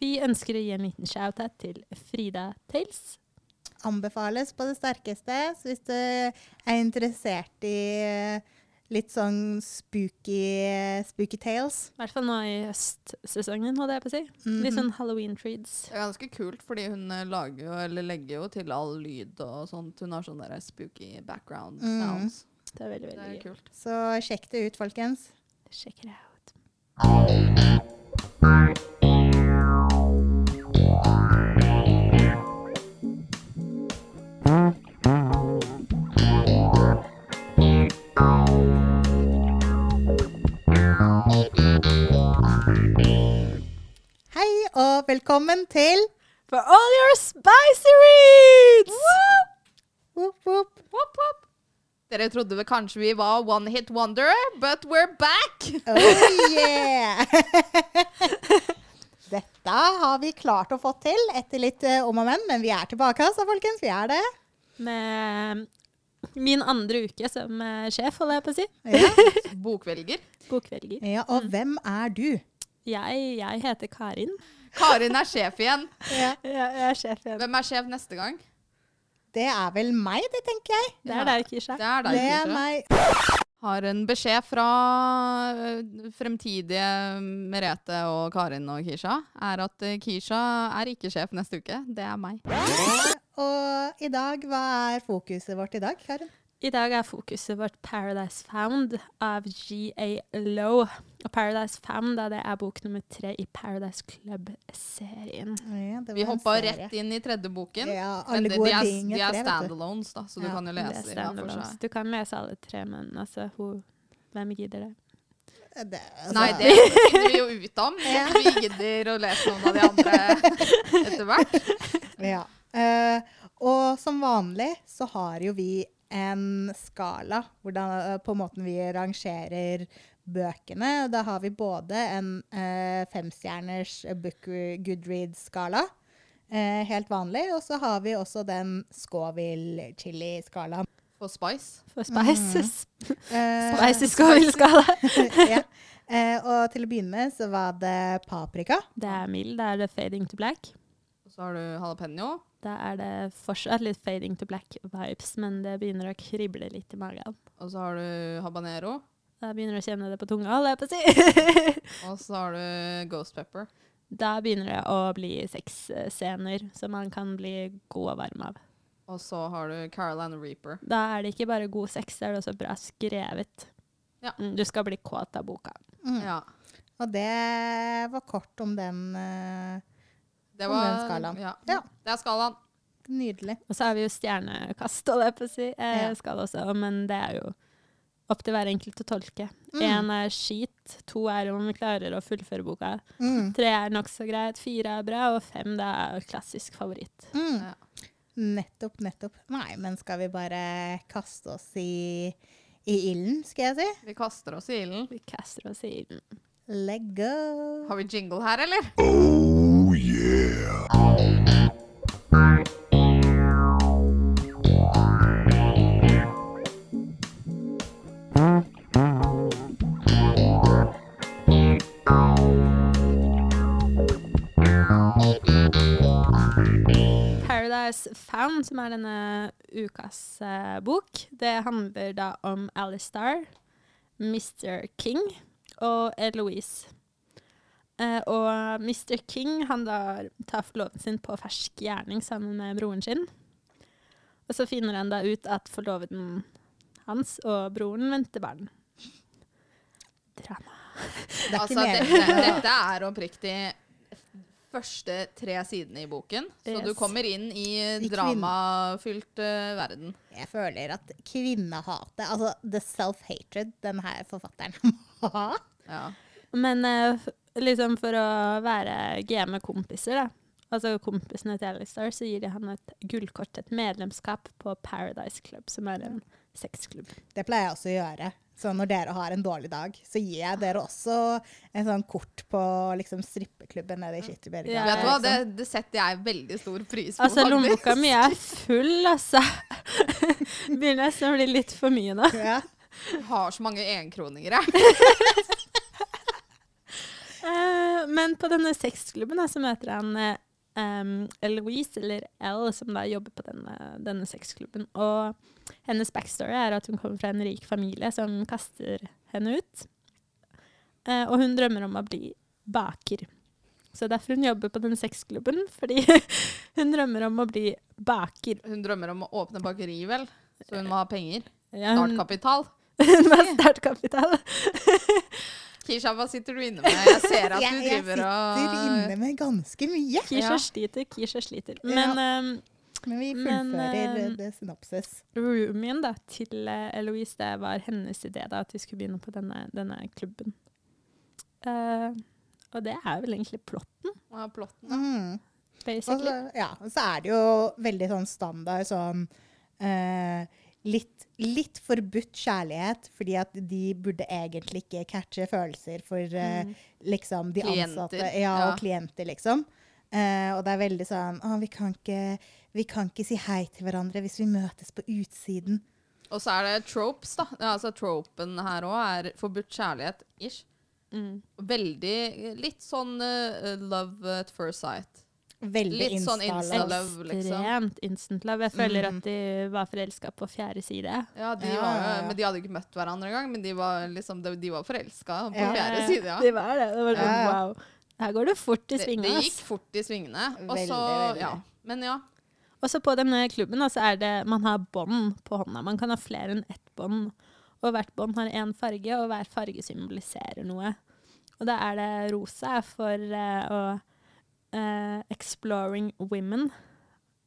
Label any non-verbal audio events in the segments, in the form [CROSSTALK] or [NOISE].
Vi ønsker å gi en liten shout-out til Frida Tales. Anbefales på det sterkeste. Så hvis du er interessert i eh, litt sånn spooky, spooky tales I hvert fall nå i høstsesongen, holdt jeg på å si. Litt Mhm. sånn Halloween-treats. Det er ganske kult, fordi hun eh, lager jo, eller legger jo til all lyd og sånt. Hun har sånne der spooky background Mm. Det er veldig, Det veldig er kult. Så sjekk det ut, folkens. Sjekk det out. Velkommen til For all your spicy reads! Woop, woop. Woop. Dere trodde vel kanskje vi var one hit wonder, but we're back! Oh [LAUGHS] yeah! Dette har vi klart å få til etter litt uh, om og men, men vi er tilbake, altså, folkens. Vi er det. Med min andre uke som eh, sjef, holder jeg på å si. Ja. Bokvelger. Bokvelger. ja og hvem er du? Jeg, jeg heter Karin. Karin er sjef igjen. Ja. jeg er sjef igjen. Hvem er sjef neste gang? Det er vel meg, det, tenker jeg. Det er deg, Kisha. Det er deg, Det er Kisha. meg. Har en beskjed fra øh, fremtidige Merete og Karin og Kisha. Er at øh, Kisha er ikke sjef neste uke. Det er meg. Og i dag, hva er fokuset vårt i dag, Karin? I dag er fokuset vårt Paradise Found av G.A. Lowe. Og Paradise 5 da, det er bok nummer tre i Paradise Club-serien. Ja, Vi hoppa rett inn i tredje boken. Ja, Men alle de, gode de er, ting de er standalones, da, så du kan jo lese dem. for seg. Du kan lese alle tre, men altså, hun, hvem gidder det? Det, altså, Nei, det finner vi jo ut om. Ja. Vi gidder å lese noen av de andre etter hvert. [LAUGHS] Ja. Uh, og som vanlig så har jo vi en skala hvordan, eh, på måten vi rangerer bøkene. Da har vi både en eh, femstjerners book Goodread-skala, eh, helt vanlig, og så har vi også den Scoville-chili-skalaen. For Spice. For spices. [LAUGHS] Spice i Scoville-skala. [LAUGHS] ja. Eh, og til å begynne med så var det paprika. Det er mild. Da er det Fading to Black. Og så har du jalapeño. Da er det fortsatt litt Fading to Black-vibes, men det begynner å krible litt i magen. Og så har du habanero. Da begynner det å kjenne det på tunga, holder jeg på å si. [LAUGHS] Og så har du ghost pepper. Da begynner det å bli sexscener som man kan bli god og varm av. Og så har du Caroline Reaper. Da er det ikke bare god sex, det er det også bra skrevet. Ja. Mm, Du skal bli kåt av boka. Mm. Ja. Og det var kort om den. uh, Det Om den skalaen. Ja. Ja. Det er skalaen. nydelig. Og så har vi jo stjernekast, holder jeg på å si. Eh, Ja. skal også, men det er jo opp til hver enkelt å tolke. Mm. Er skit, to er om vi klarer å fullføre boka. Mm. Tre er nokså greit, fire er bra, og fem det er klassisk favoritt. Mm. Ja. Nettopp, nettopp. Nei, men skal vi bare kaste oss i, i ilden, skal jeg si? Vi kaster oss i ilden. Vi kaster oss i ilden. Let go. Har vi jingle her, eller? Paradise Found, som er denne ukas uh, bok, det handler da om Alistar, Mr. King og Eloise. Uh, og Mr. King han da tar forloven sin på fersk gjerning sammen med broren sin. Og så finner han da ut at forloveden hans og broren venter barn. Drama. [LAUGHS] Det er Altså, dette, dette er oppriktig første tre sidene i boken. Så du kommer inn i dramafylt uh, verden. Jeg føler at kvinnehatet, altså the self-hatred den her forfatteren [LAUGHS] må ha. Ja. Men uh, liksom for å være game-kompiser, da. Altså kompisene til Alistar, så gir de han et gullkort, et medlemskap på Paradise Club, som er en sexklubb. Det pleier jeg også å gjøre. Så når dere har en dårlig dag, så gir jeg dere også en sånn kort på liksom, strippeklubben nede i Skitterberga. Ja, Vet du hva, det, liksom. det setter jeg veldig stor pris på. Altså, lommeboka mi er full, altså. [LAUGHS] Begynner nesten å bli litt for mye nå. Ja. Har så mange enkroninger, jeg. [LAUGHS] Eh, men på denne sexklubben så møter han eh, um, Eloise, eller L, som da jobber på denne, denne sexklubben. Og hennes backstory er at hun kommer fra en rik familie som kaster henne ut. Eh, og hun drømmer om å bli baker. Så derfor hun jobber på den sexklubben, [LAUGHS] fordi hun drømmer om å bli baker. Hun drømmer om å åpne bakeri, vel? Så hun må ha penger. Ja, hun, Startkapital. [LAUGHS] hun har startkapital. [LAUGHS] Kisha, hva sitter du inne med? Jeg ser at du driver og jeg sitter og inne med ganske mye. Kisha Ja. sliter, Kisha sliter. Ja. Men um, Men vi Men, fullfører eh, det synopsis. roomien da, til eh, Eloise, det var hennes idé da, at vi skulle begynne på denne, denne klubben. Uh, og det er vel egentlig plotten, Ja, plotten. Mm. Basically. så, ja, så er det jo veldig sånn standard sånn uh, litt, litt forbudt kjærlighet, fordi at de burde egentlig ikke catche følelser for uh, Mm. liksom de Klienter, ansatte ja, ja. og klienter, liksom. Uh, og det er veldig sånn Å, vi kan, ikke, vi kan ikke si hei til hverandre hvis vi møtes på utsiden. Og så er det tropes, da. Ja, altså Tropen her òg er forbudt kjærlighet-ish. Mm. Veldig Litt sånn uh, love at first sight. Veldig Litt sånn insta-love. liksom. Ekstremt instant love. Jeg føler mm. at de var forelska på fjerde side. Ja, de Ja, var, ja, ja. Men de hadde ikke møtt hverandre engang. Men de var liksom, de, de var forelska på Ja. fjerde side, ja. De var det. Det var sånn, wow. Her går det fort i svingene. det det gikk fort i svingene. Og Veldig, så, veldig. ja. Men ja. Og så på denne klubben da, så er det man har bånd på hånda. Man kan ha flere enn ett bånd. Og hvert bånd har én farge, og hver farge symboliserer noe. Og da er det rosa for uh, å eh, Exploring women.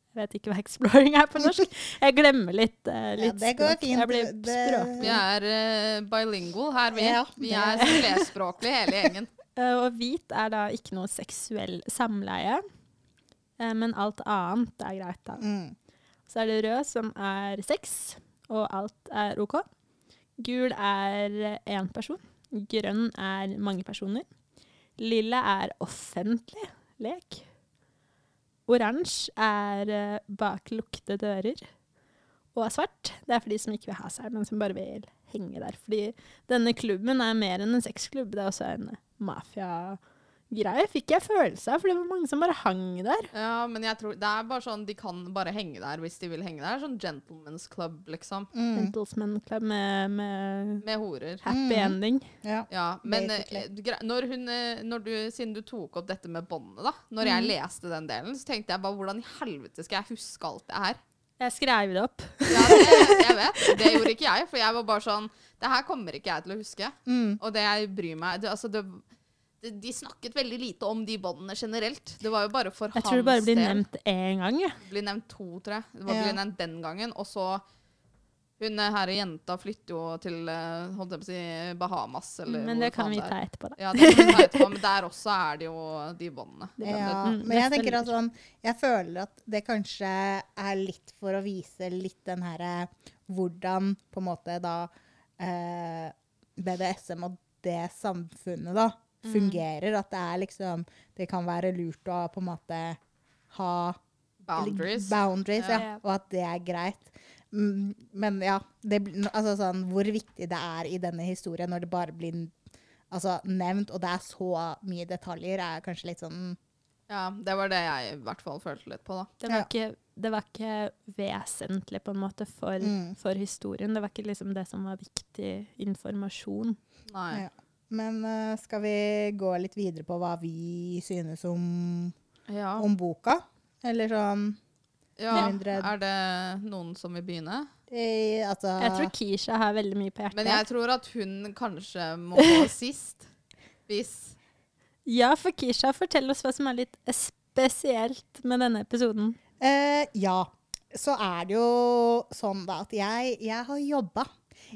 Jeg vet ikke hva 'exploring' er på norsk. Jeg glemmer litt, uh, Ja, det går språk. fint. Jeg blir språklig. Vi er uh, bilingual her, vi. Ja, vi er flerspråklige hele gjengen. [LAUGHS] Og hvit er da ikke noe seksuell samleie, men alt annet er greit, da. Mm. Så er det rød, som er sex, og alt er OK. Gul er én person. Grønn er mange personer. Lilla er offentlig lek. Oransje er eh, bak lukkede dører. Og svart, det er for de som ikke vil ha seg, men som bare vil henge der. Fordi denne klubben er mer enn en sexklubb. Det er også en mafiagreie, fikk jeg følelse av, for det var mange som bare hang der. Ja, men jeg tror det er bare sånn de kan bare henge der hvis de vil henge der. Sånn gentleman's club, liksom. Mm. Gentlemen's Club med, med Med horer. happy Mm. ending. Ja. Ja, men eh, når hun, eh, når du, siden du tok opp dette med båndet, da. Når jeg Mhm. leste den delen, så tenkte jeg bare hvordan i helvete skal jeg huske alt det her? Jeg skrev det opp. Ja, det, jeg vet. Det gjorde ikke jeg, for jeg var bare sånn Det her kommer ikke jeg til å huske. Mm. Og det jeg bryr meg det, altså det, det, De snakket veldig lite om de båndene generelt. Det var jo bare for Jeg tror det bare blir nevnt én gang. jeg. Blir nevnt to, tror jeg. Det var Ja. blir nevnt den gangen. Og så Hun herre her jenta flytter jo til eh, holdt jeg på å si, Bahamas, eller Men det kan vi ta etterpå, da. Ja, det kan vi ta etterpå, men der også er det jo de båndene. [LAUGHS] Ja, mm, men jeg tenker at sånn Jeg føler at det kanskje er litt for å vise litt den herre Hvordan på en måte da eh, BDSM og det samfunnet da Mm. fungerer. At det er liksom Det kan være lurt å på en måte ha Boundaries. boundaries ja. Ja. Og at det er greit. Mm, Men ja, det, altså sånn, hvor viktig det er i denne historien når det bare blir altså, nevnt, og det er så mye detaljer, er kanskje litt sånn Ja, det var det jeg i hvert fall følte litt på, da. Det var, Ja. ikke, det var ikke vesentlig på en måte for, Mm. for historien. Det var ikke liksom det som var viktig informasjon. Nei. Ja. Men uh, skal vi gå litt videre på hva vi synes om, Ja. om boka? Eller sånn ja. Er det noen som vil begynne? I, Altså Jeg tror Kisha har veldig mye på hjertet. Men jeg tror at hun kanskje må gå [LAUGHS] sist. Hvis Ja, for Kisha, fortell oss hva som er litt spesielt med denne episoden. Eh, ja. Så er det jo sånn da at jeg, jeg har jobba.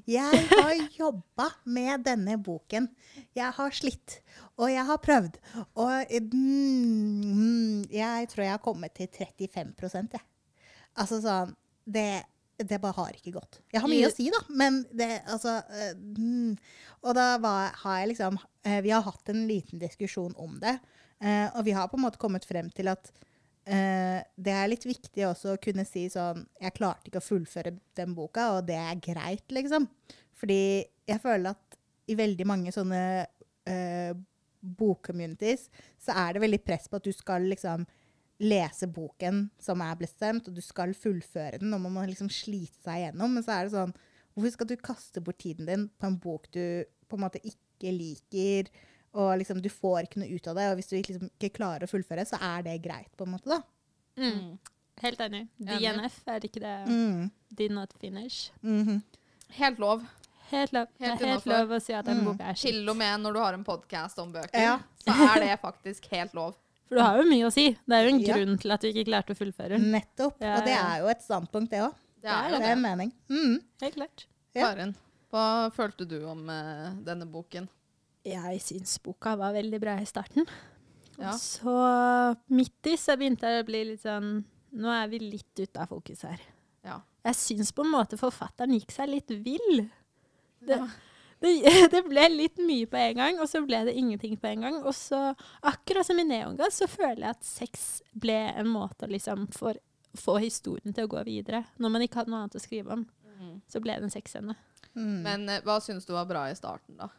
Jeg har jobba med denne boken. Jeg har slitt, og jeg har prøvd. Og mm, mm, jeg tror jeg har kommet til 35% jeg. Altså sånn det, det bare har ikke gått. Jeg har mye å si, da, men det altså eh, mm. Og da var, har jeg liksom eh, Vi har hatt en liten diskusjon om det, eh, og vi har på en måte kommet frem til at det er litt viktig også å kunne si sånn Jeg klarte ikke å fullføre den boka, og det er greit, liksom. Fordi jeg føler at i veldig mange sånne uh, bokcommunities, så er det veldig press på at du skal liksom lese boken som er bestemt, og du skal fullføre den, og man må liksom slite seg igjennom. Men så er det sånn Hvorfor skal du kaste bort tiden din på en bok du på en måte ikke liker, og liksom du får ikke noe ut av det, og hvis du liksom ikke klarer å fullføre, så er det greit, på en måte, da. Mm. Helt enig. DNF er ikke det. Mm. Did not finish. Mhm. Helt lov. Helt lov. Helt det er helt lov å si at en Mm. bok er skitt. Til og med når du har en podkast om bøker, Ja. så er det faktisk helt lov. For du har jo mye å si. Det er jo en Ja. grunn til at du ikke klarte å fullføre. Nettopp. Ja, Og det er jo et standpunkt, det òg. Det er Det er en mening. Mm. Helt klart. Ja. Karin, hva følte du om uh, denne boken? Jeg syns boka var veldig bra i starten. Ja. Og så midt i så begynte jeg å bli litt sånn Nå er vi litt ute av fokus her. Ja. Jeg syns på en måte forfatteren gikk seg litt vill. Det, Ja. det, [LAUGHS] det ble litt mye på en gang, og så ble det ingenting på en gang. Og så, akkurat som i Neongass, så føler jeg at sex ble en måte å liksom få, få historien til å gå videre. Når man ikke hadde noe annet å skrive om, så ble det en sexscene. Mm. Men eh, hva syns du var bra i starten, da?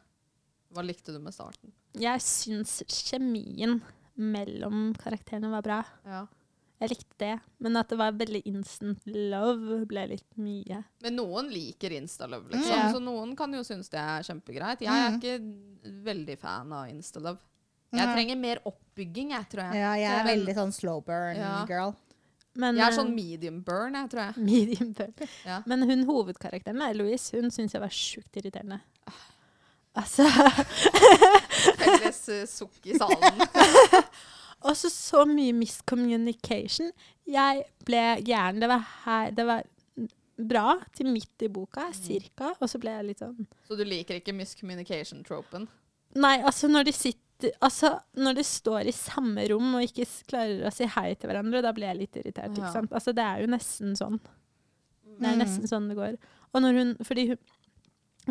Hva likte du med starten? Jeg syns kjemien mellom karakterene var bra. Ja. Jeg likte det, men at det var veldig instant love, ble litt mye. Men noen liker Instalove, liksom. Ja. Så noen kan jo synes det er kjempegreit. Jeg er Mm. ikke veldig fan av Instalove. Jeg trenger mer oppbygging, jeg, tror jeg. Ja, jeg er Men- veldig sånn slow burn Ja. girl. Men, Jeg er eh, sånn medium burn, jeg, tror jeg. [LAUGHS] medium burn. Ja. Men hun hovedkarakteren, Louise, hun syns jeg var sjukt irriterende. Altså Felles eh, sukk i salen. [LAUGHS] Også så mye miscommunication. Jeg ble gæren. Det var her Det var bra til midt i boka, cirka, og så ble jeg litt sånn Så du liker ikke miscommunication-tropen? Nei, altså når de sitter Altså, når de står i samme rom og ikke klarer å si hei til hverandre, da blir jeg litt irritert. Ja. ikke sant? Altså, det er jo nesten sånn. Det er Mm. nesten sånn det går. Og når hun Fordi hun,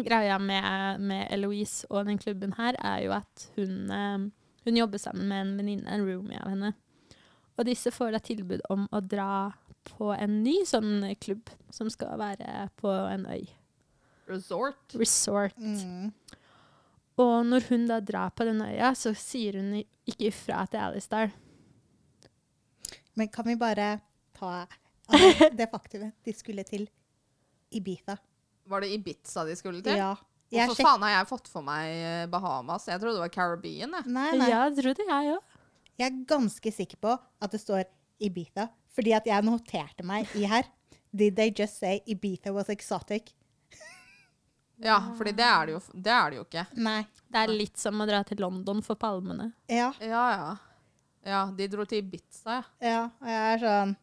greia med, med Eloise og den klubben her, er jo at hun, eh, hun jobber sammen med en venninne, en roomie av henne. Og disse får da tilbud om å dra på en ny sånn klubb, som skal være på en øy. Resort? Resort. Mm. Og når hun da drar på den øya, så sier hun ikke ifra til Alistar. Men kan vi bare ta altså, det faktumet de skulle til Ibiza? Var det Ibiza de skulle til? Ja. Jeg Hvorfor sjek- faen har jeg fått for meg eh, Bahamas? Jeg trodde det var Caribbean. Jeg. Nei, nei. Ja, det trodde jeg òg. Jeg er ganske sikker på at det står Ibiza, fordi at jeg noterte meg i her. Did they just say Ibiza was exotic? [LAUGHS] Ja, fordi det er det jo, det er det jo ikke. Nei. Det er litt som å dra til London for palmene. Ja, Ja, ja. Ja, de dro til Ibiza, ja. ja. Og jeg er sånn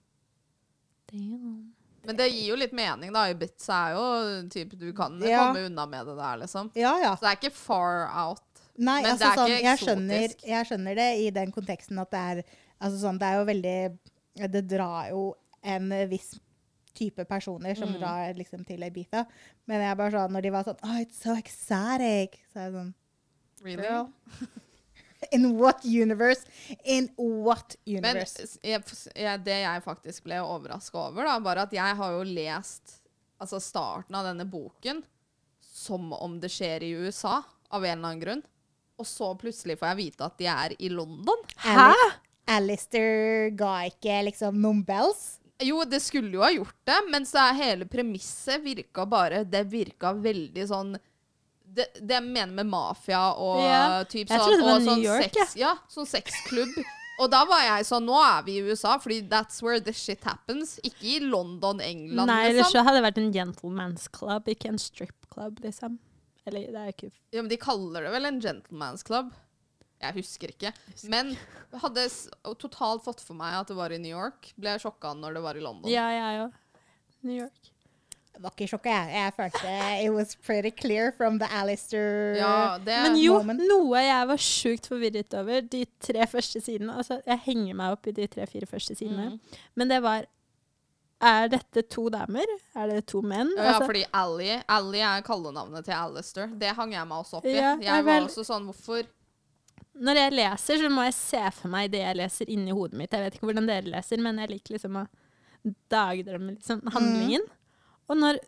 Damn. Men det gir jo litt mening, da. Ibiza er jo typ Du kan Ja. komme unna med det der, liksom. Ja, ja. Så det er ikke far out. Nei, Men altså det er sånn, ikke jeg skjønner, jeg skjønner det i den konteksten at det er altså sånn, Det er jo veldig Det drar jo en viss type personer som Mm. drar liksom til Ibiza. Men jeg bare sånn, når de var sånn Oh, it's so exotic. Så er jeg sånn Really? [LAUGHS] In what universe? In what universe? Men, jeg, det jeg faktisk ble overraska over, da, bare at jeg har jo lest altså starten av denne boken som om det skjer i USA, av en eller annen grunn. Og så plutselig får jeg vite at de er i London. Hæ? Alistair ga ikke liksom noen bells? Jo, det skulle jo ha gjort det, men så er hele premisset virka bare Det virka veldig sånn det, det jeg mener med mafia og yeah. typ jeg sånn, trodde det var New sånn York, sex, ja, sånn sexklubb. Og da var jeg sånn Nå er vi i USA, fordi that's where the shit happens. Ikke i London, England, Nei, ellers liksom. så hadde det vært en gentleman's club, ikke en strip club, liksom. Eller det er ikke Ja, men de kaller det vel en gentleman's club. Jeg husker ikke. Men hadde totalt fått for meg at det var i New York. Ble sjokka når det var i London. Ja, jeg òg. New York. Var ikke sjokka, jeg. Jeg følte it was pretty clear from the Alistair Ja, det Men jo, moment. noe jeg var sjukt forvirret over de tre første sidene Altså, jeg henger meg opp i de tre-fire første sidene. Mm. Men det var Er dette to damer? Er det to menn? Ja, Altså, fordi Ally, Ally er kallenavnet til Alistair. Det hang jeg meg også opp i. Ja, jeg var vel- også sånn, hvorfor når jeg leser, så må jeg se for meg det jeg leser inni hodet mitt. Jeg vet ikke hvordan dere leser, men jeg liker liksom å dagdrømme liksom handlingen. Og når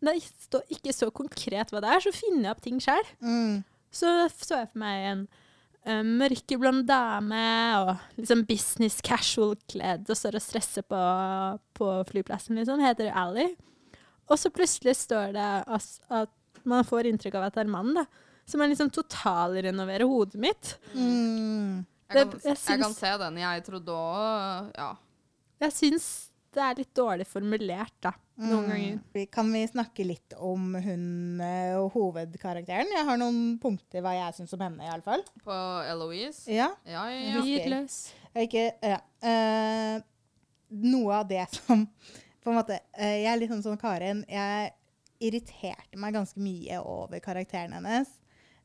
det står ikke så konkret hva det er, så finner jeg opp ting sjøl. Mm. Så så jeg for meg en uh, mørkeblond dame og liksom business casual-kledd og står og stresser på, på flyplassen, liksom. Heter Ally. Og så plutselig står det at man får inntrykk av at det er mann, da. Som er liksom totalrenoverer hodet mitt. Mm. Jeg kan, Det- jeg jeg kan se den. Jeg trodde òg Ja. Jeg syns det er litt dårlig formulert, da. Noen. Mm. ganger. Kan vi snakke litt om hun eh, og hovedkarakteren? Jeg har noen punkter hva jeg syns om henne, iallfall. På Eloise. Ja. Ja, ja, ja. Ikke, ja. Uh, noe av det [LAUGHS] som på en måte, uh, Jeg er litt sånn som Karin. Jeg irriterte meg ganske mye over karakteren hennes.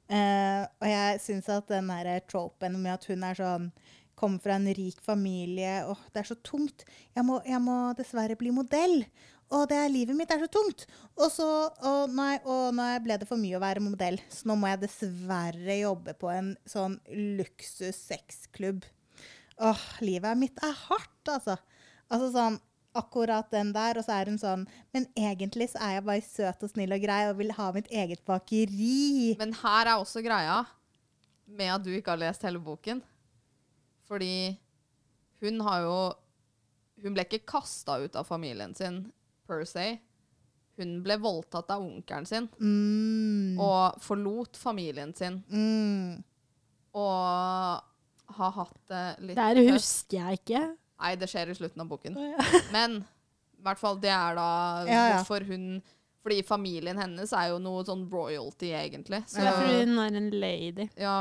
Uh, og jeg syns at den der tropen med at hun er sånn Kommer fra en rik familie. Åh, det er så tungt. Jeg må, jeg må dessverre bli modell. Og det er, livet mitt er så tungt. Og så Å nei, å nei, ble det for mye å være modell. Så nå må jeg dessverre jobbe på en sånn luksus sexklubb. Åh, livet mitt er hardt, altså. Altså sånn akkurat den der, og så er hun sånn Men egentlig så er jeg bare søt og snill og grei og vil ha mitt eget bakeri. Men her er også greia med at du ikke har lest hele boken. Fordi hun har jo Hun ble ikke kasta ut av familien sin per se. Hun ble voldtatt av onkelen sin Mm. og forlot familien sin. Mm. Og har hatt det litt Det husker jeg ikke. Nei, det skjer i slutten av boken. Oh, ja. [LAUGHS] Men i hvert fall, det er da Ja, ja. hvorfor hun Fordi familien hennes er jo noe sånn royalty, egentlig. Så, ja, fordi hun er en lady. ja,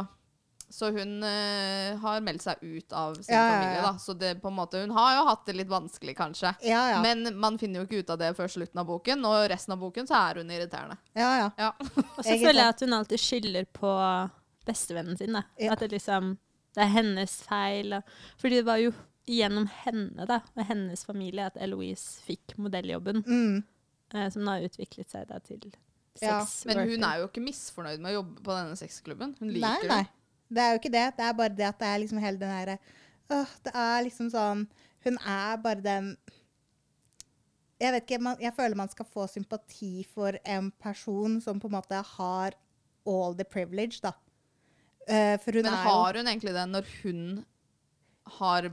så hun uh, har meldt seg ut av sin Ja, familie, ja. da. Så det på en måte Hun har jo hatt det litt vanskelig, kanskje. Ja, ja. Men man finner jo ikke ut av det før slutten av boken, og resten av boken så er hun irriterende. ja, ja. Ja. Og så føler jeg at hun alltid skylder på bestevennen sin. Da. Ja. At det liksom det er hennes feil. Og, fordi det var jo gjennom henne da, og hennes familie at Eloise fikk modelljobben, Mm. uh, som nå har utviklet seg da til Ja, sex Men hun er jo ikke misfornøyd med å jobbe på denne sexklubben. Hun Nei, nei. det. Det er jo ikke det. Det er bare det at det er liksom hele den derre Åh, det er liksom sånn Hun er bare den Jeg vet ikke, man, jeg føler man skal få sympati for en person som på en måte har all the privilege, da. Uh, Men har hun egentlig det når hun har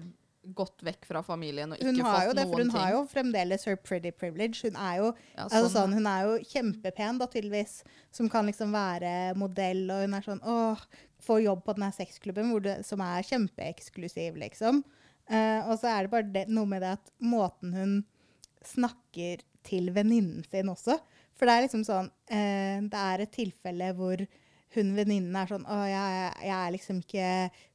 gått vekk fra familien og ikke hun har fått jo det, for hun ting? har jo fremdeles her pretty privilege. Hun er jo, Ja, altså sånn, sånn, hun er jo kjempepen, da, tydeligvis. Som kan liksom være modell, og hun er sånn åh, Få jobb på den her sexklubben det, som er kjempeeksklusiv, liksom. Uh, og så er det bare det, noe med det at måten hun snakker til venninnen sin også. For det er liksom sånn uh, Det er et tilfelle hvor hun venninnen er sånn Å, jeg, jeg er liksom ikke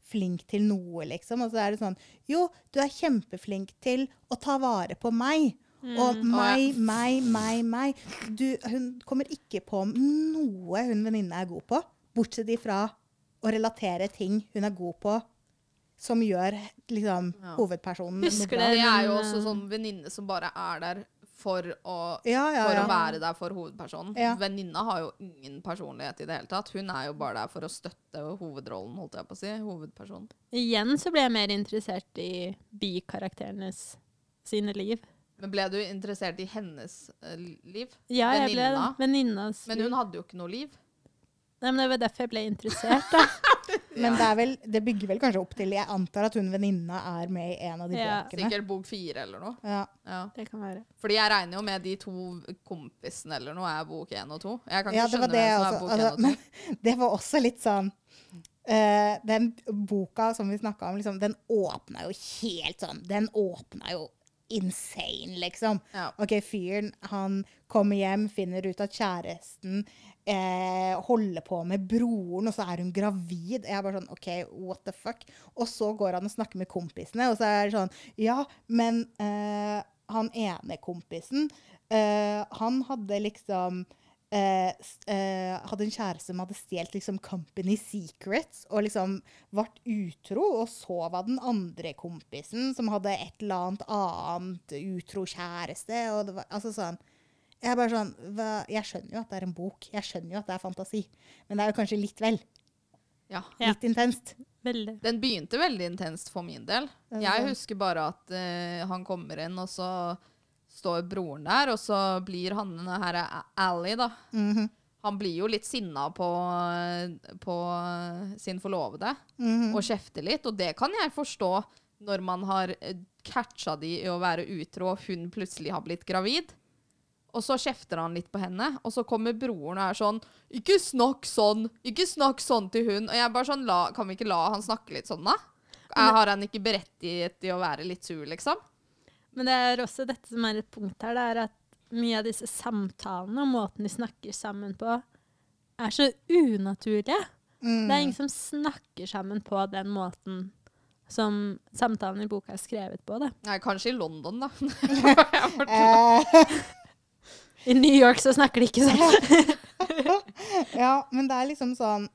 flink til noe, liksom. Og så er det sånn Jo, du er kjempeflink til å ta vare på meg. Og meg, meg, meg, meg. Du, hun kommer ikke på noe hun venninne er god på, bortsett ifra å relatere ting hun er god på, som gjør liksom Ja. hovedpersonen noe Husker bra. dere- Det er jo også eh, sånn venninne som bare er der for å, Ja, ja, for ja. å være der for hovedpersonen. Ja. Venninna har jo ingen personlighet i det hele tatt. Hun er jo bare der for å støtte hovedrollen, holdt jeg på å si. Hovedpersonen. Igjen så ble jeg mer interessert i bikarakterenes sine liv. Men ble du interessert i hennes uh, liv? Ja, jeg ble Venninna? Venninnas Men hun hadde jo ikke noe liv. Nei, men det var derfor jeg ble interessert, da. [LAUGHS] [LAUGHS] Men det, er vel, det bygger vel kanskje opp til Jeg antar at hun venninna er med i en av de Ja. bøkene. Sikkert bok fire eller noe. Ja. Ja. Det kan være. Fordi jeg regner jo med de to kompisene eller noe er bok én og to. Jeg kan ikke Ja, det skjønne det hvem som er bok Altså, og to. men [LAUGHS] det var også litt sånn uh, Den boka som vi snakka om, liksom, den åpna jo helt sånn Den åpna jo insane, liksom. Ja. OK, fyren, han kommer hjem, finner ut at kjæresten eh, holder på med broren, og så er hun gravid. Jeg er bare sånn OK, what the fuck? Og så går han og snakker med kompisene, og så er det sånn Ja, men eh, han ene kompisen, eh, han hadde liksom eh, eh, hadde en kjæreste som hadde stjålet liksom company secrets og liksom vart utro. Og så var den andre kompisen som hadde et eller annet annet utro kjæreste. Og det var, altså sånn, jeg er bare sånn, hva, jeg skjønner jo at det er en bok, jeg skjønner jo at det er fantasi. Men det er jo kanskje litt vel. Ja. Ja. Litt intenst. Veldig. Den begynte veldig intenst for min del. Jeg husker bare at uh, han kommer inn, og så står broren der, og så blir han denne her Ally, da. Mhm. han blir jo litt sinna på, på sin forlovede Mhm. og kjefter litt, og det kan jeg forstå når man har eh, catcha de i å være utro, og hun plutselig har blitt gravid. Og så kjefter han litt på henne, og så kommer broren og er sånn 'Ikke snakk sånn! Ikke snakk sånn til hun!' Og jeg er bare sånn la, Kan vi ikke la han snakke litt sånn, da? Jeg har han ikke berettiget til å være litt sur, liksom? Men det er også dette som er et punkt her, det er at mye av disse samtalene og måten de snakker sammen på, er så unaturlige. Mm. Det er ingen som snakker sammen på den måten som samtalen i boka er skrevet på. Da. Nei, kanskje i London, da. [LAUGHS] I New York så snakker de ikke sånn. [LAUGHS] ja, men det er liksom sånn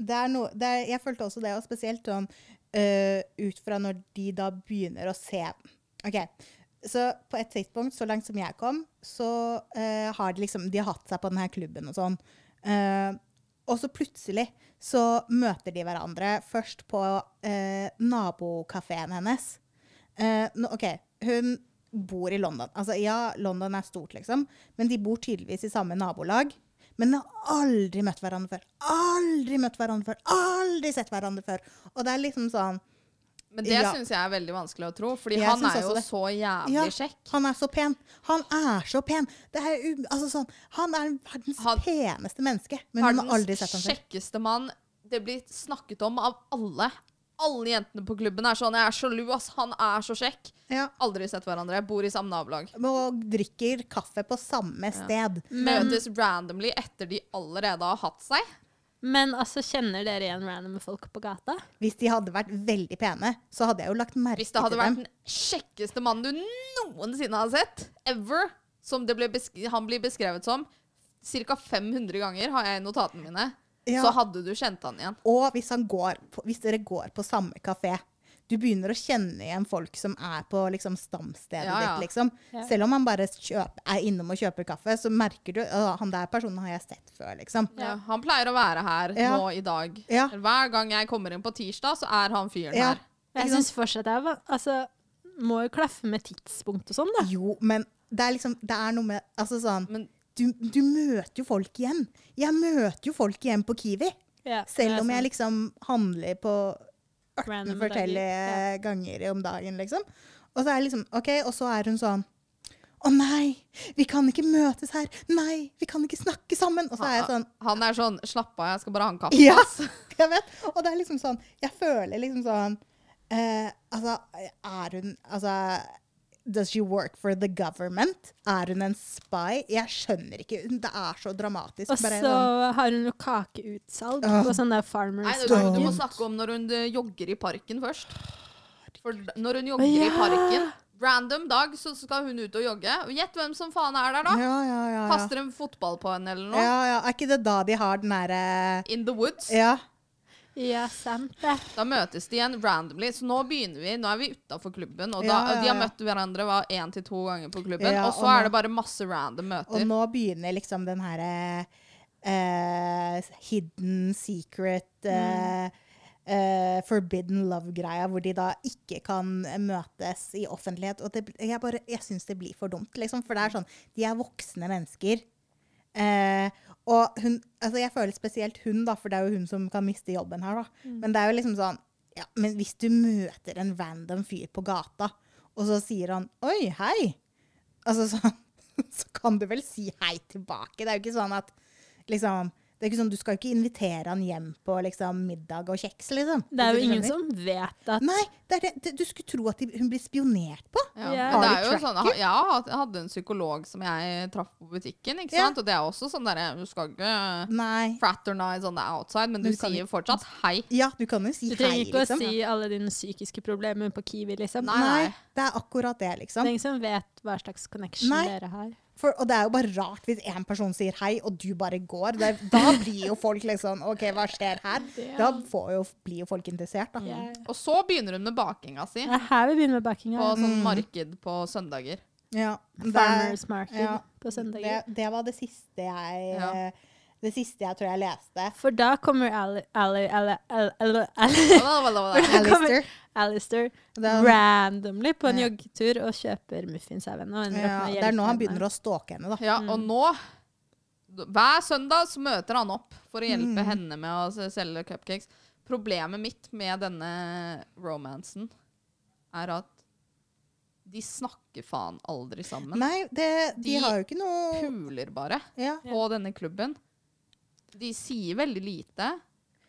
det er det er, Jeg følte også det, og spesielt sånn uh, ut fra når de da begynner å se OK. Så på et tidspunkt, så langt som jeg kom, så uh, har de liksom De har hatt seg på denne klubben og sånn. Uh, og så plutselig så møter de hverandre først på uh, nabokafeen hennes. Eh, nå- OK, hun bor i London. Altså, ja, London er stort, liksom, men de bor tydeligvis i samme nabolag. Men de har aldri møtt hverandre før. Aldri møtt hverandre før. Aldri sett hverandre før. Og det er liksom sånn Men det Ja. syns jeg er veldig vanskelig å tro, fordi Jeg han er jo det. så jævlig Ja. kjekk. Han er så pen. Han er så pen. Det er, altså sånn, han er verdens Han- peneste menneske. Men hun har aldri sett ham før. kjekkeste mann. Det blir snakket om av alle. Alle jentene på klubben er sånn 'Jeg er sjalu, ass. Han er så kjekk'. Ja. Aldri sett hverandre. Bor i samme nabolag. Og drikker kaffe på samme sted. Møtes randomly etter de allerede har hatt seg. Men altså, kjenner dere igjen random folk på gata? Hvis de hadde vært veldig pene, så hadde jeg jo lagt merke til dem. Hvis det hadde vært dem. den kjekkeste mannen du noensinne har sett, ever, som det ble besk han blir beskrevet som, ca. 500 ganger har jeg i notatene mine, Ja. så hadde du kjent han igjen. Og hvis, han går på, hvis dere går på samme kafé Du begynner å kjenne igjen folk som er på liksom, stamstedet Ja, ja. ditt. Liksom. Ja. Selv om han bare kjøp, er innom og kjøper kaffe, så merker du at han der personen har jeg sett før. Liksom. Ja, han pleier å være her Ja. nå i dag. Ja. Hver gang jeg kommer inn på tirsdag, så er han fyren Ja. her. Jeg syns fortsatt det Altså, må jo klaffe med tidspunkt og sånn, da. Jo, men det er liksom Det er noe med Altså sånn Men du, du møter jo folk igjen. Jeg møter jo folk igjen på Kiwi. Ja, Selv om jeg liksom handler på 18 random forskjellige ganger om dagen, liksom. Og så er liksom okay, og så er hun sånn Å nei, vi kan ikke møtes her. Nei, vi kan ikke snakke sammen. Og så er jeg sånn Han er sånn 'slapp av, jeg skal bare ha en kaffe'. Ja. [LAUGHS] Jeg vet. Og det er liksom sånn Jeg føler liksom sånn eh, Altså, er hun Altså Does she work for the government? Er hun en spy? Jeg skjønner ikke. Det er så dramatisk. Og Bare så sånn, har hun jo kakeutsalg uh. på sånn der Nei, Farmers du, du må snakke om når hun eh, jogger i parken først. For når hun jogger i parken Random dag så skal hun ut og jogge. Og Gjett hvem som faen er der, da! ja, ja, ja, ja. Kaster en fotball på henne eller noe. ja, ja. Er ikke det da de har den derre In the woods. Ja. Ja, sant det. Da møtes de igjen randomly. Så nå begynner vi, nå er vi utafor klubben. Og da, Ja, ja, de har møtt hverandre hva, én til to ganger på klubben. Ja, og så og er nå- det bare masse random Og møter. nå begynner liksom den herre uh, hidden secret uh, uh, forbidden love-greia, hvor de da ikke kan møtes i offentlighet. Og det, jeg, bare- jeg syns det blir for dumt, liksom. For det er sånn De er voksne mennesker. Eh, og hun Altså, jeg føler spesielt hun, da, for det er jo hun som kan miste jobben her, da. Men det er jo liksom sånn Ja, men hvis du møter en random fyr på gata, og så sier han 'oi, hei', altså sånn [LAUGHS] så kan du vel si hei tilbake. Det er jo ikke sånn at liksom det er ikke sånn, Du skal jo ikke invitere han hjem på liksom, middag og kjeks, liksom. Det er jo ingen som vet at Nei, det er det, det, du skulle tro at de, hun blir spionert på. Ja. Men det er jo sånn, jeg jeg hadde en psykolog som jeg traff på butikken. ikke sant? Yeah. Og det er også sånn derre Du skal ikke Nei. fraternize on the outside, men du, Du kan sier ikke- fortsatt hei. Ja, du kan jo si hei. Du trenger hei, ikke liksom. å si alle dine psykiske problemer på Kiwi, liksom. Nei, Nei, det er akkurat det, Det liksom. er ingen som vet hva slags connection Nei. dere har. For, og det er jo bare rart hvis én person sier hei, og du bare går. Det, da [LAUGHS] blir jo folk liksom OK, hva skjer her? Da får jo, blir jo folk interessert, da. Yeah. Og så begynner hun med bakinga si Det er her vi begynner med bakinga. på sånn Mm. marked på søndager. Ja, det- Farmers Market ja, på søndager. Det, det var det siste jeg Ja. Det siste jeg tror jeg leste. For da kommer? Alistair. Alistair randomly på en Ja. joggetur og kjøper muffins av henne. Og ja, det er nå han begynner henne. å stalke henne, da. Ja, og nå Hver søndag så møter han opp for å hjelpe Mm. henne med å selge cupcakes. Problemet mitt med denne romansen er at de snakker faen aldri sammen. Nei, det, de, De har jo ikke noe Puler bare ja. på denne klubben. De sier veldig lite.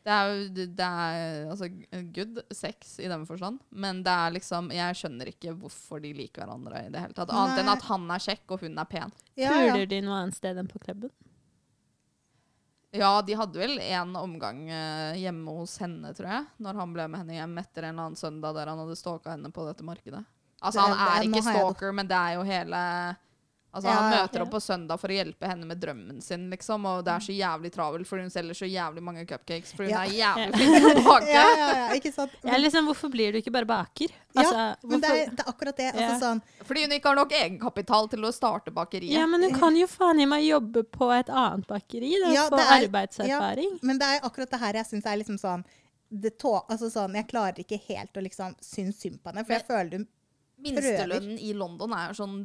Det er jo det er, altså, good sex i den forstand, men det er liksom Jeg skjønner ikke hvorfor de liker hverandre i det hele tatt. Annet enn at han er kjekk og hun er pen. Ja, ja. Puler de noe annet sted enn på klubben? Ja, de hadde vel en omgang eh, hjemme hos henne, tror jeg, når han ble med henne hjem etter en eller annen søndag der han hadde stalka henne på dette markedet. Altså, Det- han er det- ikke stalker, men det er jo hele Altså, Ja, Han ja. møter opp på søndag for å hjelpe henne med drømmen sin, liksom, og det er så jævlig travelt, for hun selger så jævlig mange cupcakes, for hun er jævlig flink til å bake. [LAUGHS] ja, ja, ja, ikke sant? Ja, liksom, hvorfor blir du ikke bare baker? Ja, Altså, Men det er, det er akkurat det. Altså, sånn, Fordi hun ikke har nok egenkapital til å starte bakeriet. ja, men hun kan jo faen i meg jobbe på et annet bakeri da, Ja, få er- arbeidserfaring. men det er akkurat det her jeg syns er liksom sånn det tå, altså sånn, Jeg klarer ikke helt å liksom synes synd på henne, for jeg føler hun Minstelønnen i London er jo sånn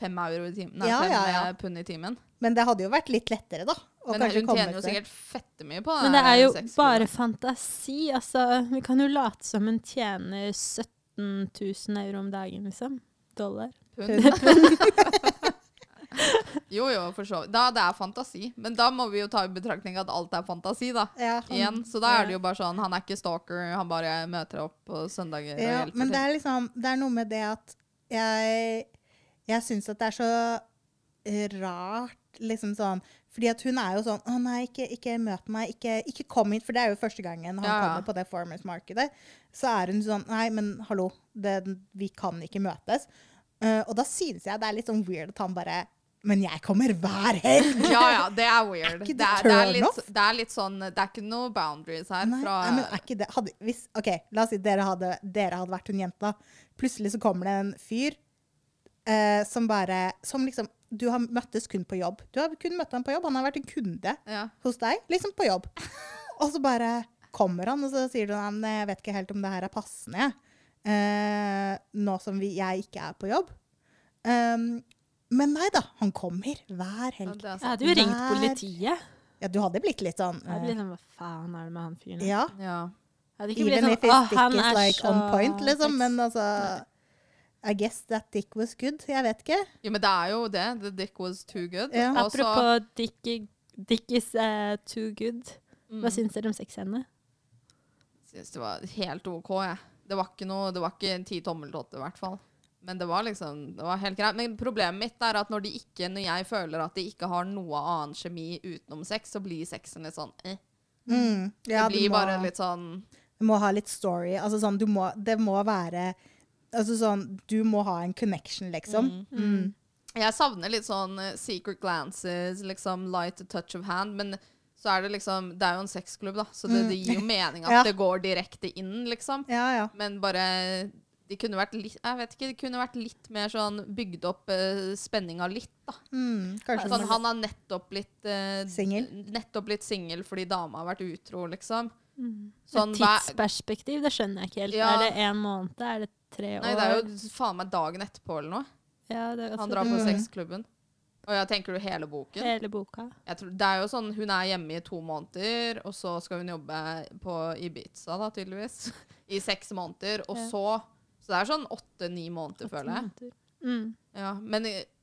fem euro i timen. Nei, Ja, fem ja, ja. pund i timen. Men det hadde jo vært litt lettere, da. Men hun tjener jo sikkert fette mye på det. Men det er jo bare fantasi. Altså, vi kan jo late som hun tjener 17 000 euro om dagen, liksom. Dollar. [LAUGHS] Pund. Jo, jo, for så vidt. Da det er fantasi. Men da må vi jo ta i betraktning at alt er fantasi, da. Ja, han- Igjen. Så da er det jo bare sånn, han er ikke stalker, han bare møter opp på søndager og hjelper hjelper men det er liksom Det er noe med det at jeg Jeg syns at det er så rart, liksom sånn Fordi at hun er jo sånn Å nei, ikke, ikke møt meg. Ikke, ikke kom hit. For det er jo første gangen han Ja, kommer på det Farmers-markedet. Så er hun sånn Nei, men hallo, det, vi kan ikke møtes. Uh, og da synes jeg det er litt sånn weird at han bare Men jeg kommer hver helg! [LAUGHS] Ja, ja, det er weird. ikke Det det er, det, er litt, det er litt sånn Det er ikke noe boundaries her. Nei, fra, nei, men er ikke det hadde, hvis, OK, la oss si dere hadde, dere hadde vært hun jenta. Plutselig så kommer det en fyr eh, som bare Som liksom Du har møttes kun på jobb. Du har kun møtt ham på jobb. Han har vært en kunde ja. hos deg, liksom på jobb. [LAUGHS] Og så bare kommer han, og så sier du «Nei, men jeg vet ikke helt om det her er passende. Eh, nå som vi, jeg ikke er på jobb. Um, men nei da, han kommer hver helg. Ja, Jeg hadde jo ringt Hver- politiet. Ja, du hadde blitt litt sånn Jeg hadde eh, blitt sånn, Hva faen er det med han fyren? Ja. Ja. Jeg hadde ikke blitt Even sånn, if his «Å, is er like så on point, liksom. Men altså I guess that dick was good. Jeg vet ikke. jo, men det er jo det. The dick was too good. Ja. Apropos dick, dick is uh, too good. Hva Mm. syns dere om sexscenene? synes det var helt OK, jeg. Det var ikke noe, det var ikke en ti tommeltotter, i hvert fall. Men det var liksom, det var helt greit. Men problemet mitt er at når, de ikke, når jeg føler at de ikke har noe annen kjemi utenom sex, så blir sexen litt sånn eh. Mm. Det Ja, det blir må, bare litt sånn du må ha litt story. Altså sånn, du må, det må være Altså sånn, du må ha en connection, liksom. Mm. Jeg savner litt sånn eh, secret glances, liksom light touch of hand, men så er det liksom Det er jo en sexklubb, da, så det, Mm. det gir jo mening at [LAUGHS] Ja. det går direkte inn, liksom. Ja, ja. Men bare de kunne vært litt Jeg vet ikke, de kunne vært litt mer sånn bygd opp uh, spenninga litt, da. Mm. Sånn, han har nettopp blitt uh, Singel? Nettopp blitt singel fordi dama har vært utro, liksom. Mm. Sånn, Et tidsperspektiv, det skjønner jeg ikke helt. Ja. Er det én måned? Er det tre år? Nei, det er jo faen meg dagen etterpå eller noe. ja, det er Han drar på Mm. sexklubben. Og ja, tenker du hele boken? hele boka. Jeg tror, det er jo sånn, Hun er hjemme i to måneder, og så skal hun jobbe på Ibiza, da, tydeligvis. [LAUGHS] I seks måneder. Og Ja. så Så det er sånn åtte-ni måneder, føler jeg. måneder. Mm. Ja, Men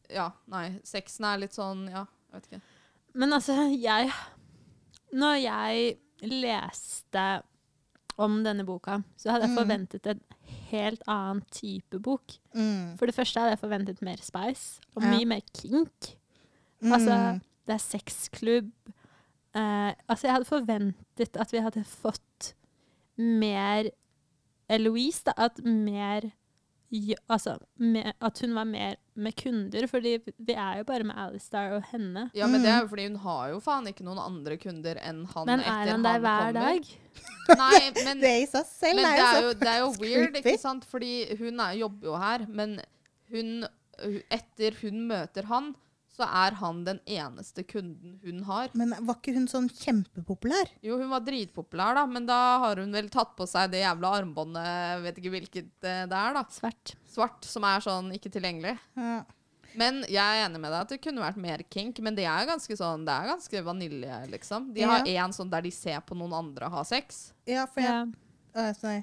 ja, nei. Sexen er litt sånn Ja, jeg vet ikke. Men altså, jeg Når jeg leste om denne boka, så hadde jeg Mm. forventet en helt annen type bok. mm. For det første hadde jeg forventet mer spice, og Ja. mye mer kink. Mm. Altså, det er sexklubb. Uh, altså, jeg hadde forventet at vi hadde fått mer Eloise, da. At mer Altså, mer, at hun var mer med kunder, fordi vi er jo bare med Alistar og henne. Ja, men det er Mm. jo fordi hun har jo faen ikke noen andre kunder enn han Men etter er han der hver dag? [LAUGHS] Nei, men, Det i seg selv men er det jo så det er jo weird, ikke sant? Fordi hun er, jobber jo her, men hun Etter hun møter han, så er han den eneste kunden hun har. Men var ikke hun sånn kjempepopulær? Jo, hun var dritpopulær, da, men da har hun vel tatt på seg det jævla armbåndet, vet ikke hvilket eh, det er, da. Svart. Svart, som er sånn ikke tilgjengelig. Ja. Men jeg er enig med deg at det kunne vært mer kink, men det er ganske sånn, det er ganske vanilje, liksom. De har én sånn der de ser på noen andre ha sex. Ja, for jeg Ja. Uh, sorry.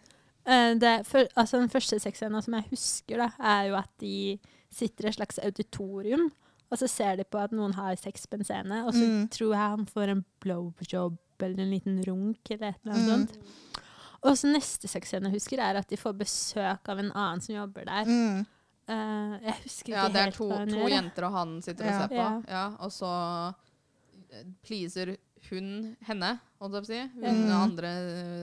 Eh, det, for, altså den første sexscenen som jeg husker, da, er jo at de sitter i et slags auditorium, og så ser de på at noen har sex på en scene, og så Mm. tror jeg han får en blowjob eller en liten runk eller et eller annet Mm. sånt. Og så neste sexscene jeg husker, er at de får besøk av en annen som jobber der. Mm. Uh, jeg husker ikke Ja, det er helt to, hva hun to gjør. jeg. jenter og han sitter og ser på. Ja. Ja. og så eh, pleaser hun henne, holdt jeg på å si. Hun Mm. andre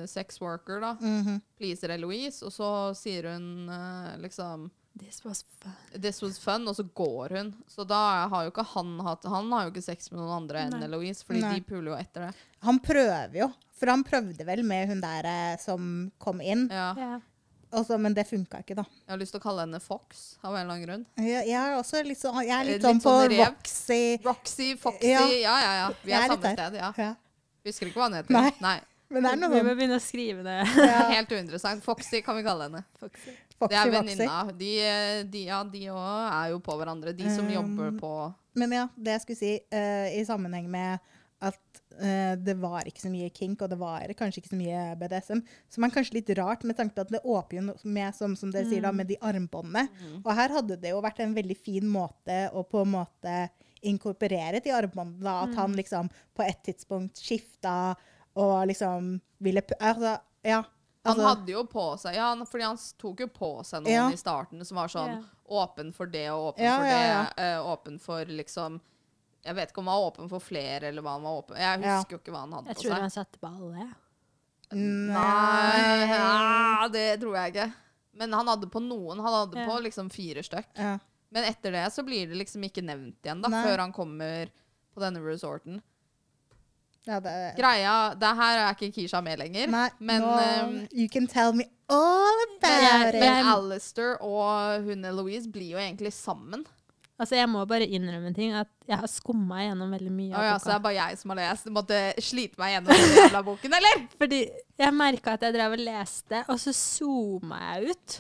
eh, sex worker, da. Mhm. Pleaser Eloise, og så sier hun uh, liksom This was fun. This was fun, og så går hun. Så da har jo ikke han hatt Han har jo ikke sex med noen andre enn Nei. Eloise, fordi Nei. de puler jo etter det. Han prøver jo, for han prøvde vel med hun der eh, som kom inn, Ja. Yeah. Også, men det funka ikke, da. Jeg har lyst til å kalle henne Fox, av en eller annen grunn. Jeg, jeg er også litt sånn, jeg er litt Litt sånn på sånn. Roxy. Roxy, Foxy Ja. Ja, ja, ja. Vi er er samme sted, ja. Ja. Husker ikke hva han heter. Nei. Nei. Men det er noe Vi må begynne å skrive det. ja, Helt uinteressant. Foxy kan vi kalle henne. Foxy Det er venninna. De, eh, de, ja, de òg er jo på hverandre. De som Um, jobber på Men ja, det jeg skulle si, uh, i sammenheng med at uh, det var ikke så mye kink, og det var kanskje ikke så mye BDSM, som er kanskje litt rart med tanke på at det åpner jo med, som, som dere sier da, med de armbåndene. Og her hadde det jo vært en veldig fin måte å på en måte inkorporere de armbåndene. at At han liksom på et tidspunkt skifta og liksom ville Altså, ja. Han Altså, hadde jo på seg Ja, han- fordi han tok jo på seg noen Ja. i starten som var sånn Ja. åpen for det og åpen Ja, for ja, det. Uh, åpen for liksom Jeg vet ikke om han var åpen for flere, eller hva han var åpen Jeg Ja. husker jo ikke hva han hadde Jeg på tror seg. han satte på alle. jeg. Nei, ja, det tror jeg ikke. Men han hadde på noen. Han hadde Ja. på liksom fire stykk. ja. Men etter det så blir det liksom ikke nevnt igjen, da, Nei. før han kommer på denne resorten. Ja, det, Greia Det her er ikke Kisha med lenger. Nei, men no, um, You can tell me all about men, it. men Alistair og hun Louise blir jo egentlig sammen. Altså, jeg må bare innrømme en ting, at jeg har skumma gjennom veldig mye av av ja, så det er bare jeg som har lest. Du måtte slite meg gjennom den jævla boken, eller? [LAUGHS] Fordi jeg merka at jeg drev og leste, og så zooma jeg ut.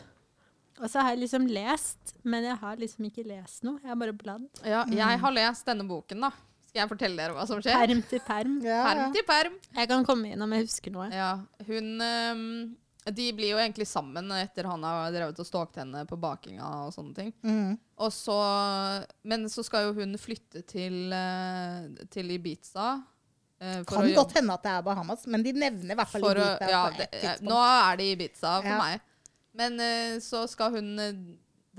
Og så har jeg liksom lest, men jeg har liksom ikke lest noe. Jeg har bare bladd. Ja, jeg har lest denne boken, da. Skal jeg fortelle dere hva som skjer? Perm til perm. Ja, ja. Til perm. Jeg kan komme inn om jeg husker noe. Ja, hun Um, De blir jo egentlig sammen etter han har drevet og stalket henne på bakinga og sånne ting. Mm. Og så, men så skal jo hun flytte til, eh, til Ibiza. Uh, for Kan å godt hende at det er Bahamas, men de nevner i hvert fall for å, Ibiza ja, på det, ja. Nå er det Ibiza for Ja. meg. Men uh, så skal hun uh,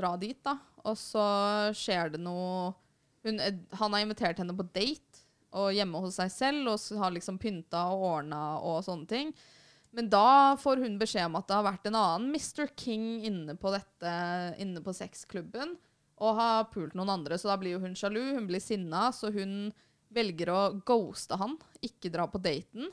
dra dit, da. Og så skjer det noe hun, eh, Han har invitert henne på date, og hjemme hos seg selv, og har liksom pynta og ordna og sånne ting. Men da får hun beskjed om at det har vært en annen Mr. King inne på dette, inne på sexklubben, og har pult noen andre, så da blir jo hun sjalu, hun blir sinna, så hun velger å ghoste han, ikke dra på daten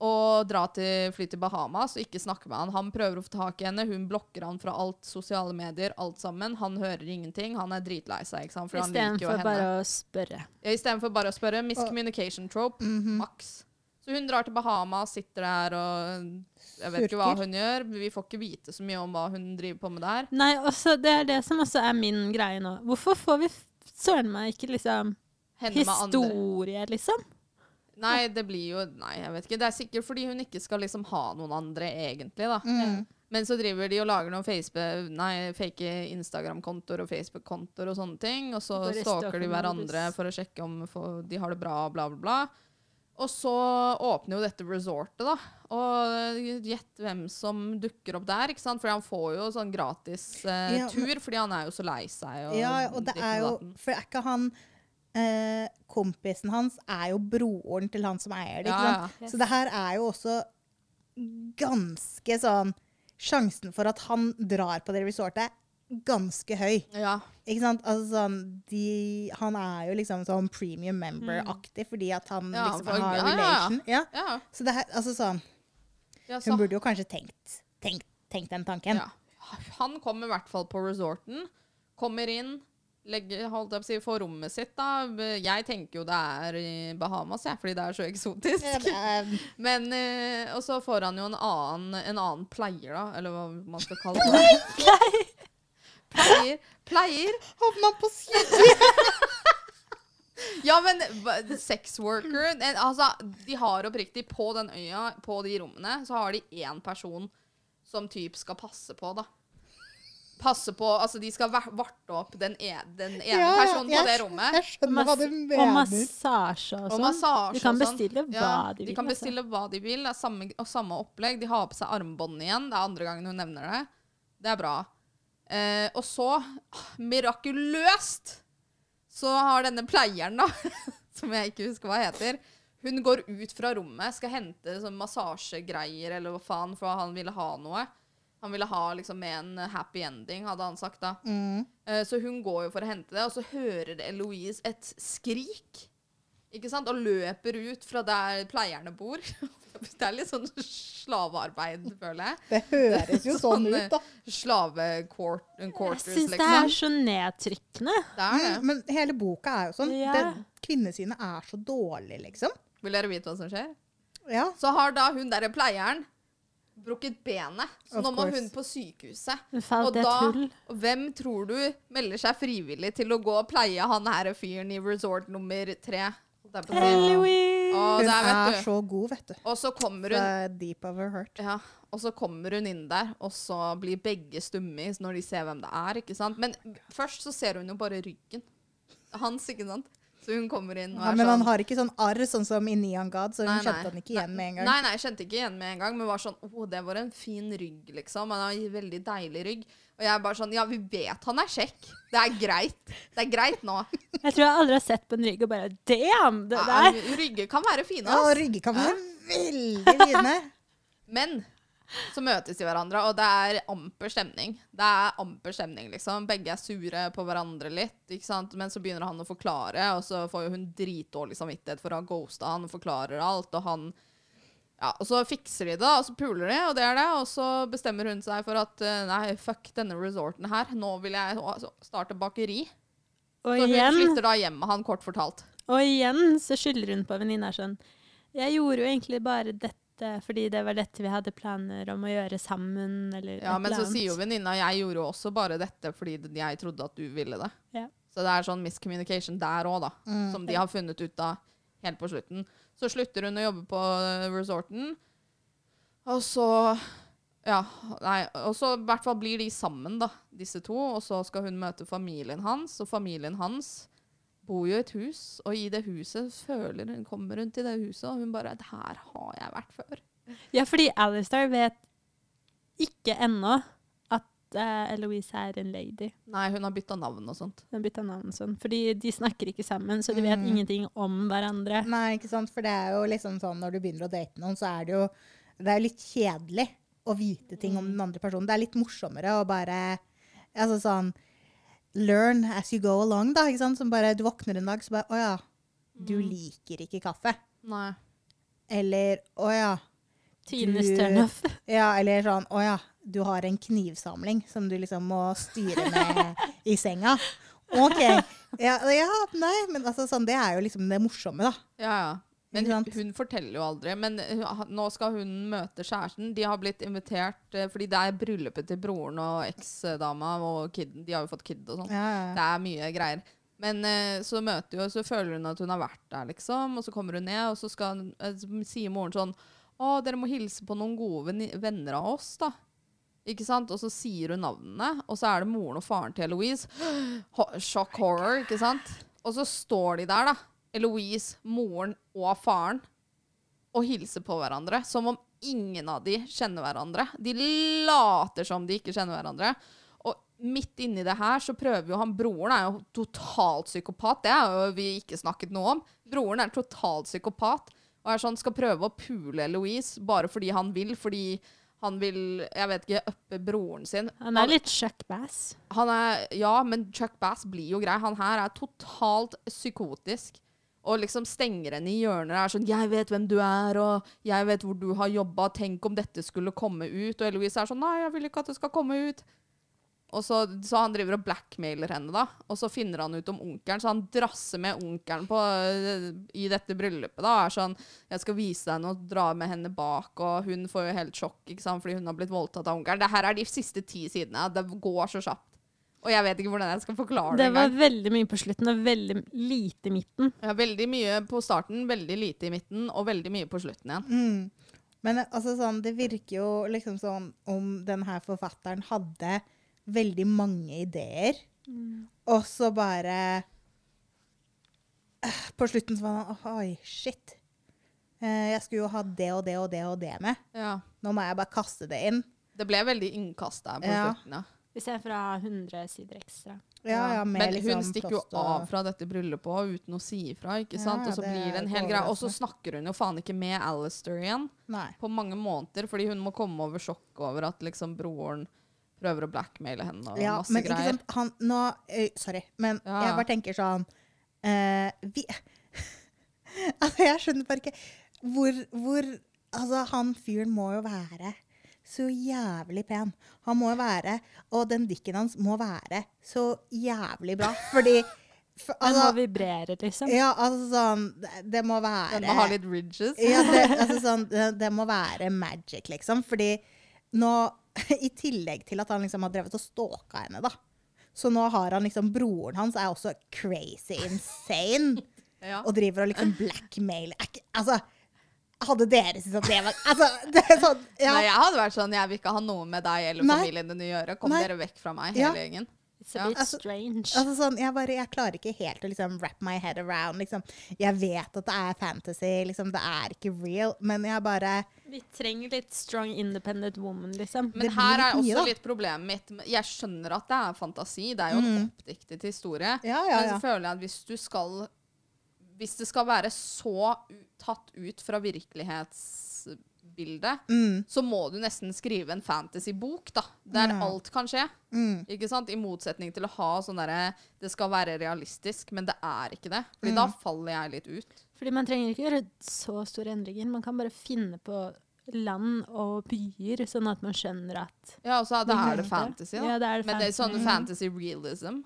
og dra til, fly til Bahamas og ikke snakke med han. Han prøver å få tak i henne, hun blokker han fra alt sosiale medier, alt sammen. Han hører ingenting, han er dritlei seg, ikke sant, for han liker jo Istedenfor henne. bare å spørre. Ja, Istedenfor bare å spørre. Miscommunication trope, Mhm. maks. Så hun drar til Bahamas, sitter der og Jeg vet ikke hva hun gjør. Vi får ikke vite så mye om hva hun driver på med der. Nei, også, det er det som også er min greie nå. Hvorfor får vi søren meg ikke liksom historie, liksom? Nei, det blir jo Nei, jeg vet ikke. Det er sikkert fordi hun ikke skal liksom ha noen andre, egentlig, da. Mm. Men så driver de og lager noen Facebook, nei, fake Instagram-kontoer og Facebook-kontoer og sånne ting. Og så stalker de hverandre for å sjekke om de har det bra, bla, bla, bla. Og så åpner jo dette resortet, da. Og gjett hvem som dukker opp der, ikke sant? For han får jo sånn gratis eh, Ja, men- tur, fordi han er jo så lei seg. Og Ja, og det er jo. For er ikke han eh, Kompisen hans er jo broren til han som eier det, Ja, ja. Så det her er jo også ganske sånn Sjansen for at han drar på det resortet, ganske høy. Ja. Ikke sant? Altså sånn de, Han er jo liksom sånn premium member-aktig fordi at han liksom for- har relation. Ja. Så det her, altså sånn ja så, Hun burde jo kanskje tenkt, tenkt, tenkt den tanken. ja. Han kommer i hvert fall på resorten. Kommer inn, legger, holdt jeg på å si, får rommet sitt. da. Jeg tenker jo det er i Bahamas, jeg, fordi det er så eksotisk. Ja, det er- [LAUGHS] Men, eh, Og så får han jo en annen, en annen pleier, da, eller hva man skal kalle det. pleier, Pleier. Havna på siden! [LAUGHS] Ja, men hva- sex worker Altså, de har oppriktig På den øya, på de rommene, så har de én person som typ skal passe på, da. Passe på Altså, de skal varte opp den, e den ene Ja, personen på det rommet. Jeg skjønner hva du Og massasje og sånn. massasje De kan sånn. bestille hva Ja, de vil. De kan altså. hva de vil. Det er samme, og samme opplegg. De har på seg armbånd igjen. Det er andre gangen hun nevner det. Det er bra. Eh, og så, mirakuløst, så har denne pleieren, da, [LAUGHS] som jeg ikke husker hva heter, hun går ut fra rommet, skal hente sånn massasjegreier eller hva faen, for han ville ha noe. Han ville ha liksom med en happy ending, hadde han sagt da. Mm. Uh, Så hun går jo for å hente det, og så hører Eloise et skrik. Ikke sant? Og løper ut fra der pleierne bor. [LAUGHS] Det er litt sånn slavearbeid, føler jeg. Det høres jo sånn [LAUGHS] Sånn, ut, da. Slavequarters, Jeg syns det liksom. er så nedtrykkende. Det er det. Mm, men hele boka er jo sånn. Ja. Det, kvinnesynet er så dårlig, liksom. Vil dere vite hva som skjer? Ja. Så har da hun derre pleieren brukket benet. Så Of nå må course. hun på sykehuset. Og da, hvem tror du melder seg frivillig til å gå og pleie han her fyren i resort nummer tre? Å, Hun der, er så god, vet du. Og så kommer hun deep of her heart. Ja, og så kommer hun inn der, og så blir begge stumme når de ser hvem det er. ikke sant? Men først så ser hun jo bare ryggen hans, ikke sant? Så hun kommer inn og Ja, er men han sånn har ikke sånn arr, sånn som i Neon God, så hun Nei, kjente nei. han ikke igjen med en gang. Nei, nei, jeg kjente ikke igjen med en gang, men var sånn Å, det var en fin rygg, liksom. Han har en veldig deilig rygg. Og jeg er bare sånn Ja, vi vet han er kjekk. Det er greit. Det er greit nå. [LAUGHS] Jeg tror jeg aldri har sett på en rygg og bare Damn! Det Ja, der! rygger kan være fine, Ja, ass. rygger kan være veldig fine. [LAUGHS] Men så møtes de hverandre, og det er amper stemning. Det er amper stemning, liksom. Begge er sure på hverandre litt, ikke sant? men så begynner han å forklare, og så får jo hun dritdårlig samvittighet for å ha ghosta han og forklarer alt, og han ja, og så fikser de det, og så puler de, og det er det. Og så bestemmer hun seg for at eh, nei, fuck denne resorten her. Nå vil jeg altså, starte bakeri. Og Så hun igjen, flytter da hjem med han, kort fortalt. og igjen så skylder hun på venninna sånn Jeg gjorde jo egentlig bare dette fordi det var dette vi hadde planer om å gjøre sammen, eller Ja, men så sier jo venninna jeg gjorde jo også bare dette fordi jeg trodde at du ville det. Ja. Så det er sånn miscommunication der òg, da. Mm. Som de har funnet ut av helt på slutten. Så slutter hun å jobbe på eh, resorten. Og så Ja, nei. Og så i hvert fall blir de sammen, da, disse to. Og så skal hun møte familien hans, og familien hans bor jo i et hus. Og i det huset føler hun, kommer rundt i det huset, og hun bare 'Her har jeg vært før'. Ja, fordi Alistair vet ikke ennå at uh, Eloise er en lady. Nei, hun har bytta navn og sånt. Hun bytta navn og sånn. Fordi de snakker ikke sammen, så de vet Mm. ingenting om hverandre. Nei, ikke sant? For det er jo liksom sånn når du begynner å date noen, så er det jo det er litt kjedelig å vite ting om den andre personen. Det er litt morsommere å bare Altså sånn Learn as you go along, da. ikke sant? Som bare Du våkner en dag, så bare Å ja, du liker ikke kaffe. Nei. Eller Å ja. Du- turnoff. [LAUGHS] Ja, eller sånn Å ja, du har en knivsamling som du liksom må styre med i senga. OK. Ja, ja, nei, men altså sånn, det er jo liksom det morsomme, da. Ja, ja. Men hun, hun forteller jo aldri. Men nå skal hun møte kjæresten. De har blitt invitert eh, fordi det er bryllupet til broren og eksdama og kiden. De har jo fått kid og sånn. Ja, ja. Det er mye greier. Men eh, så møter hun, så føler hun at hun har vært der, liksom. Og så kommer hun ned, og så skal, eh, så sier moren sånn Å, dere må hilse på noen gode venner av oss, da. Ikke sant? Og så sier hun navnene, og så er det moren og faren til Louise. [GASPS] Ho- Shock horror, ikke sant? Og så står de der, da. Eloise, moren og faren, og hilser på hverandre. Som om ingen av de kjenner hverandre. De later som de ikke kjenner hverandre. Og midt inni det her så prøver jo han Broren er jo totalt psykopat. Det har jo vi ikke snakket noe om. Broren er totalt psykopat. Og er sånn, skal prøve å pule Eloise bare fordi han vil. Fordi han vil, jeg vet ikke, uppe broren sin. Han er litt Chuck Bass. Han er, ja, men Chuck Bass blir jo grei. Han her er totalt psykotisk. Og liksom stenger henne i hjørner. Er sånn 'Jeg vet hvem du er, og jeg vet hvor du har jobba. Tenk om dette skulle komme ut.' Og Eloise er sånn 'Nei, jeg vil ikke at det skal komme ut'. Og så, så han driver og blackmailer henne, da. Og så finner han ut om onkelen, så han drasser med onkelen på, i dette bryllupet. da, er sånn 'Jeg skal vise deg noe', dra med henne bak, og hun får jo helt sjokk ikke sant, fordi hun har blitt voldtatt av onkelen. Det her er de siste ti sidene. Det går så kjapt. Og jeg vet ikke hvordan jeg skal forklare det Det var veldig mye på slutten og veldig lite i midten. Ja, veldig mye på starten, veldig lite i midten, og veldig mye på slutten igjen. Mm. Men altså, sånn, det virker jo liksom sånn om denne forfatteren hadde veldig mange ideer, og så bare eh, På slutten så var han Oi, shit. Eh, jeg skulle jo ha det og det og det og det med. Ja. Nå må jeg bare kaste det inn. Det ble veldig innkast der på Ja. slutten, ja. Vi ser fra 100 sider ekstra. Ja, ja, med Men liksom hun stikker jo av fra dette bryllupet uten å si ifra, ikke sant? ja, og så blir det en er hel greie. Og så snakker hun jo faen ikke med Alistair igjen Nei. på mange måneder, fordi hun må komme over sjokk over at liksom broren prøver å blackmaile henne og Ja, masse men ikke greier. sant, han Nå øy, Sorry, men Ja. jeg bare tenker sånn eh, Vi [LAUGHS] Altså, jeg skjønner bare ikke hvor, hvor Altså, han fyren må jo være så jævlig pen. Han må være Og den dikken hans må være så jævlig bra. Fordi for, [LAUGHS] Den altså, må vibrere, liksom. Ja, altså sånn Det, må være Den må ha litt ridges. ja, det, [LAUGHS] altså sånn, det, det må være magic, liksom. Fordi nå, [LAUGHS] i tillegg til at han liksom har drevet og stalka henne, da. Så nå har han liksom Broren hans er også crazy insane. Ja. Og driver og liksom blackmailer. Er Altså, hadde dere syntes at det var Altså, [LAUGHS] det er sånn ja. Nei, jeg hadde vært sånn Jeg vil ikke ha noe med deg eller Nei. familien din å gjøre. Kom Nei. dere vekk fra meg, Ja. hele gjengen. It's a Ja. bit Altså- strange. Altså sånn, jeg bare, jeg klarer ikke helt å liksom wrap my head around, liksom. Jeg vet at det er fantasy, liksom, det er ikke real, men jeg bare Vi trenger litt strong independent woman, liksom. Men Det her er også da. litt problemet mitt. Jeg skjønner at det er fantasi. Det er jo en oppdiktet historie. Ja, ja, Men så føler jeg at hvis du skal Hvis det skal være så tatt ut fra virkelighetsbildet, Mm, så må du nesten skrive en fantasybok, da. Der Ja. alt kan skje. mm, Ikke sant? I motsetning til å ha sånn derre Det skal være realistisk, men det er ikke det. Fordi Mm. da faller jeg litt ut. Fordi man trenger ikke gjøre så store endringer. Man kan bare finne på land og byer, sånn at man skjønner at Ja, og så da er det fantasy, da. Ja, det er men det er sånn fantasy realism.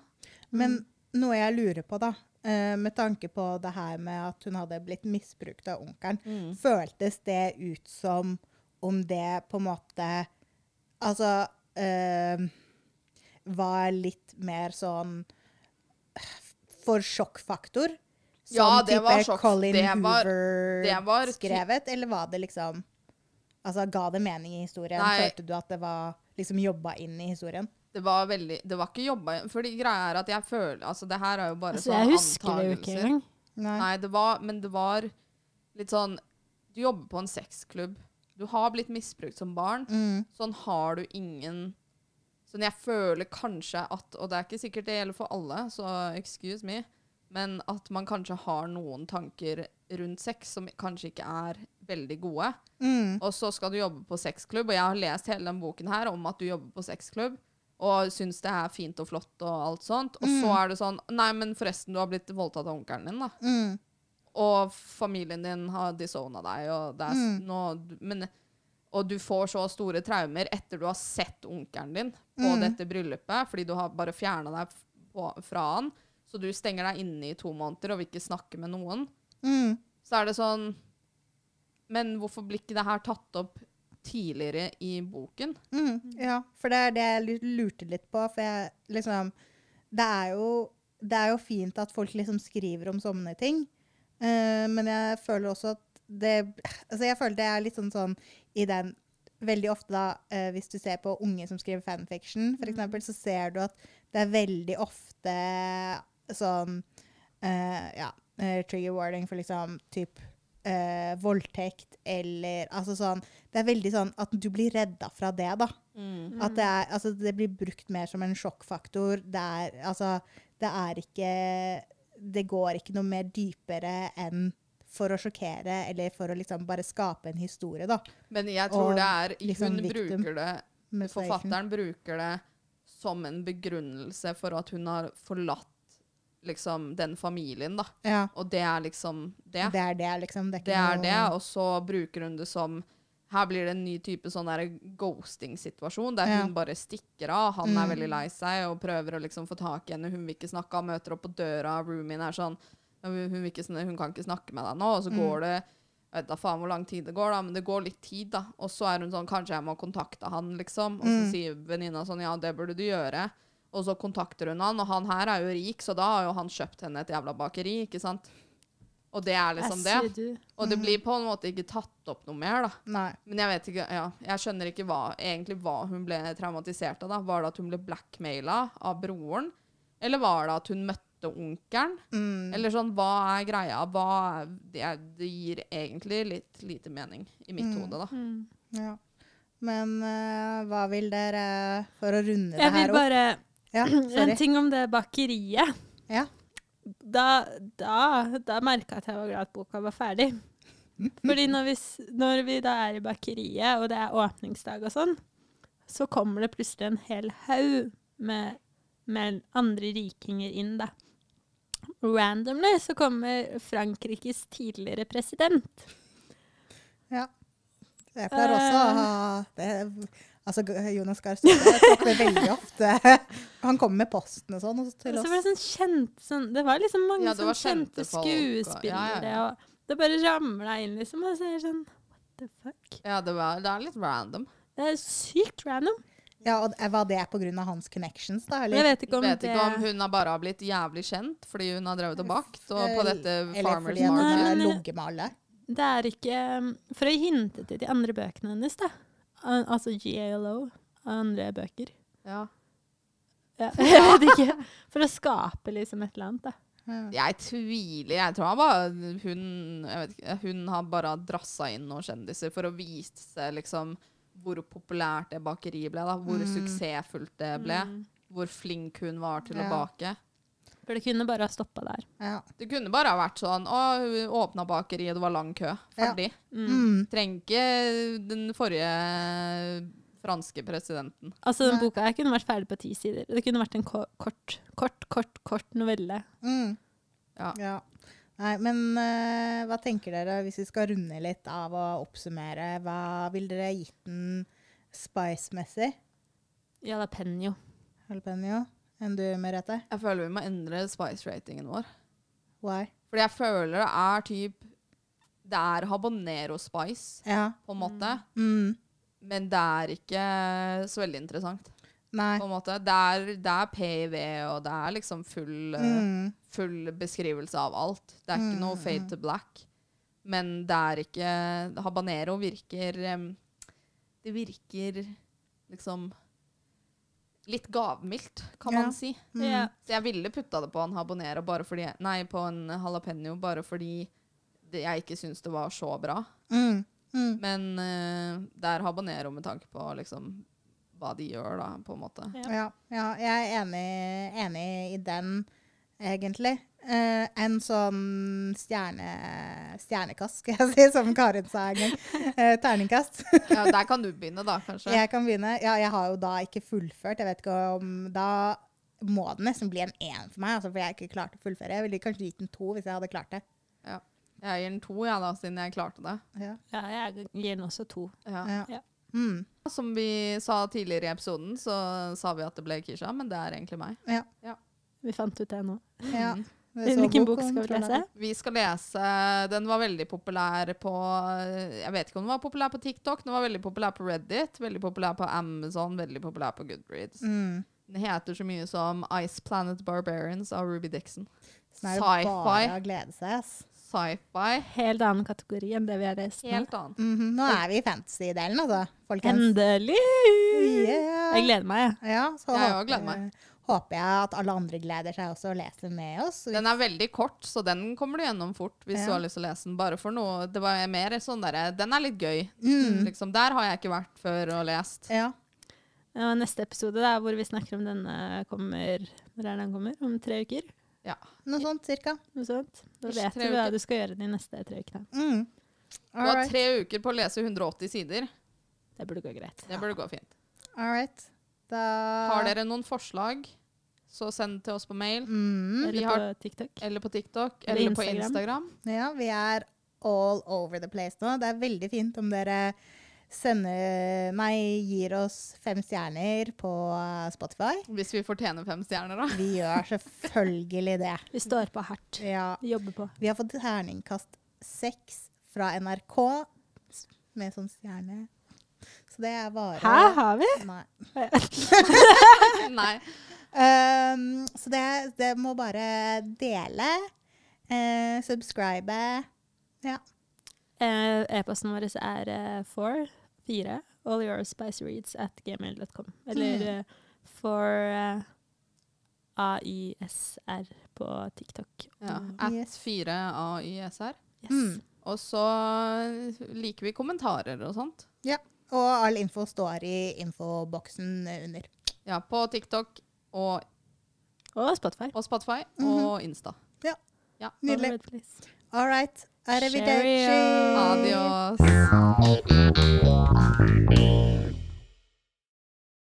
Men noe jeg lurer på, da, eh, med tanke på det her med at hun hadde blitt misbrukt av onkelen, Mm. føltes det ut som om det på en måte Altså uh, var litt mer sånn for sjokkfaktor? Som Ja, det var type sjokk. Colin Det var- Hoover det var- skrevet, eller var det liksom Altså, ga det mening i historien? Nei. Følte du at det var liksom jobba inn i historien? Det var veldig Det var ikke jobba Fordi greia er at jeg føler Altså, det her er jo bare Altså, sånn jeg husker det jo ikke engang. Nei. Nei, det var Men det var litt sånn Du jobber på en sexklubb. Du har blitt misbrukt som barn. Mm. Sånn har du ingen Sånn jeg føler kanskje at Og det er ikke sikkert det gjelder for alle, så excuse me. Men at man kanskje har noen tanker rundt sex som kanskje ikke er veldig gode. Mm. Og så skal du jobbe på sexklubb, og jeg har lest hele den boken her om at du jobber på sexklubb, og syns det er fint og flott og alt sånt. Og så er det sånn Nei, men forresten, du har blitt voldtatt av onkelen din, da. Mm. Og familien din har disowna deg, og det er Mm. nå men, Og du får så store traumer etter du har sett onkelen din på Mm. dette bryllupet, fordi du har bare fjerna deg på, fra han. Så du stenger deg inne i to måneder og vil ikke snakke med noen. Mm. Så er det sånn Men hvorfor blir ikke det her tatt opp tidligere i boken? Mm, ja, for det er det jeg lurte litt på. For jeg liksom Det er jo, det er jo fint at folk liksom skriver om sånne ting. uh, men jeg føler også at det Altså, jeg føler det er litt sånn sånn i den Veldig ofte, da, uh, hvis du ser på unge som skriver fanfiction, for eksempel, så ser du at det er veldig ofte sånn uh, Ja, trigger warning for liksom typ eh, voldtekt eller Altså sånn Det er veldig sånn at du blir redda fra det, da. At det er Altså, det blir brukt mer som en sjokkfaktor. Det er Altså, det er ikke Det går ikke noe mer dypere enn for å sjokkere eller for å liksom bare skape en historie, da. Men jeg tror Og det er liksom Hun bruker det. Forfatteren bruker det som en begrunnelse for at hun har forlatt liksom den familien, da. Ja. Og det er liksom det. Det er det, liksom. Det er, Det er noe- det, og så bruker hun det som Her blir det en ny type sånn ghosting-situasjon, der Ja. hun bare stikker av. Han er Mm. veldig lei seg og prøver å liksom få tak i henne. Hun vil ikke snakke, han møter opp på døra. Roomien er sånn hun, ikke, hun kan ikke snakke med deg nå. Og så Mm. går det Jeg vet da faen hvor lang tid det går, da, men det går litt tid, da. Og så er hun sånn Kanskje jeg må kontakte han, liksom. Og så Mm. sier venninna sånn Ja, det burde du gjøre. Og så kontakter hun han, og han her er jo rik, så da har jo han kjøpt henne et jævla bakeri, ikke sant? Og det er liksom det. Og det blir på en måte ikke tatt opp noe mer, da. Nei. Men jeg vet ikke, ja, jeg skjønner ikke hva, egentlig hva hun ble traumatisert av. da. Var det at hun ble blackmaila av broren? Eller var det at hun møtte onkelen? Mm. Eller sånn, hva er greia? Hva er, det, det gir egentlig litt lite mening i mitt Mm. hode, da. Mm. Ja. Men uh, hva vil dere For å runde Jeg det her opp Jeg vil bare Ja, [CLEARS THROAT] En ting om det bakeriet. Ja. Da, da, da merka jeg at jeg var glad at boka var ferdig. [LAUGHS] Fordi når vi, når vi da er i bakeriet, og det er åpningsdag og sånn, så kommer det plutselig en hel haug med, med andre rikinger inn, da. Randomly så kommer Frankrikes tidligere president. ja. Jeg pleier også å ha det, Altså, Jonas Gahr Støre det veldig ofte. Han kommer med posten og sånn og til Og så var det sånn kjent sånn, Det var liksom mange Ja, det sånn var kjente kjente og- skuespillere, ja, ja. og det bare ramla inn, liksom. Og så er det sånn What the fuck? Ja, det, var, det er litt random. Det er sykt random. Ja, og Var det pga. hans connections, da? Jeg vet ikke om Vet det ikke om hun har bare har blitt jævlig kjent fordi hun har drevet og bakt, og på dette eller Farmers fordi Market. har ligget med alle? Det er ikke um, For å hinte til de andre bøkene hennes, da. Al- Altså GALO. Andre bøker. Ja. [LAUGHS] Ja, jeg vet ikke. For å skape liksom et eller annet, da. Ja. Jeg tviler. Jeg tror han bare hun, jeg vet ikke, hun har bare drassa inn noen kjendiser for å vise liksom hvor populært det bakeriet ble. da, Hvor Mm. suksessfullt det ble. Mm. Hvor flink hun var til å bake. For det kunne bare ha stoppa der. Ja. Det kunne bare ha vært sånn Å, hun åpna bakeriet, det var lang kø. Ferdig. Ja. Mm. Trenger ikke den forrige franske presidenten. Altså, den boka her kunne vært ferdig på ti sider. Det kunne vært en kort, kort, kort, kort novelle. Mm. Ja. Ja. Nei, men uh, hva tenker dere hvis vi skal runde litt av og oppsummere? Hva vil dere gitt den spice-messig? Ja, det er Jalapeño. Jalapeno? Enn du, Merete? Jeg føler vi må endre spice-ratingen vår. Why? Fordi jeg føler det er typ Det er habanero spice, Ja. på en måte. Mm. Men det er ikke så veldig interessant. Nei. På en måte. Det er, det er PIV, og det er liksom full, eh, Mm. full beskrivelse av alt. Det er ikke Mm, noe fade to black. Men det er ikke Habanero virker Det virker liksom litt gavmildt, kan Ja. man si. Mm. Så jeg ville putta det på en habanero bare fordi Nei, på en jalapeño bare fordi det, jeg ikke syns det var så bra. Mm. Mm. Men uh, det er habanero med tanke på liksom hva de gjør, da, på en måte. Ja. Ja, ja, jeg er enig, enig i den, egentlig. Uh, en sånn stjerne, stjernekast, skal jeg si, som Karin sa en gang. Uh, terningkast. Ja, Der kan du begynne, da, kanskje. Jeg kan begynne. Ja, jeg har jo da ikke fullført. Jeg vet ikke om Da må den nesten bli en én for meg, altså, for jeg har ikke klart å fullføre. Jeg ville kanskje gitt en to hvis jeg hadde klart det. Jeg gir den to, ja, da, siden jeg klarte det. Ja. Ja, jeg gir den også to. Ja. Ja. Ja. Mm. Som vi sa tidligere i episoden, så sa vi at det ble Kisha, men det er egentlig meg. Vi fant ut det nå. ja. Hvilken bok bok skal vi lese? Vi skal lese Den var veldig populær på Jeg vet ikke om den var populær på TikTok. Den var veldig populær på Reddit, veldig populær på Amazon, veldig populær på Goodreads. Mm. Den heter så mye som Ice Planet Barbarians av Ruby Dixon. Sånn Sci-fi. Sci-fi. Helt annen kategori enn det vi har nå. Helt annet. Mhm, Nå er vi i fantasy-delen, altså, folkens. Endelig! Yeah. Jeg gleder meg. Ja, så Jeg håper, gleder meg. håper jeg at alle andre gleder seg også og leser med oss. Den er veldig kort, så den kommer du gjennom fort hvis Ja. du har lyst til å lese den. Bare for noe Det var mer sånn derre Den er litt gøy. Mm. Liksom, der har jeg ikke vært før og lest. Ja. Ja, neste episode da, hvor vi snakker om denne kommer Når er den kommer? Om tre uker? Noe sånt cirka. Noe sånt. Da vet du hva du skal gjøre de neste tre ukene. Mm. Du har tre uker på å lese 180 sider. Det burde gå greit. Det burde gå fint. All right. Da Har dere noen forslag, så send til oss på mail. mm. Eller har- på TikTok. Eller på TikTok. Eller Eller, på Instagram. Instagram. Ja, vi er all over the place nå. Det er veldig fint om dere sender Nei, gir oss fem stjerner på uh, Spotify. Hvis vi fortjener fem stjerner, da. Vi gjør selvfølgelig det. [LAUGHS] Vi står på hardt. Ja. Vi jobber på. Vi har fått terningkast seks fra NRK med sånn stjerne. Så det er bare Hæ, har vi? Nei. [LAUGHS] Nei. Um, så det, det må bare dele, eh, subscribe. Ja. Eh, E-posten vår er eh, for fire all your spice reads at gmail.com. Eller Mm. eh, for AISR på TikTok. Ja. Mm, At yes. 4AYSR. Yes. Mm. Og så liker vi kommentarer og sånt. Ja. Og all info står i infoboksen under. Ja, på TikTok og, Og Spotify. og Spotify Mhm. og Insta. Nydelig. ja. Nydelig. All right. Arrivederci. Adios.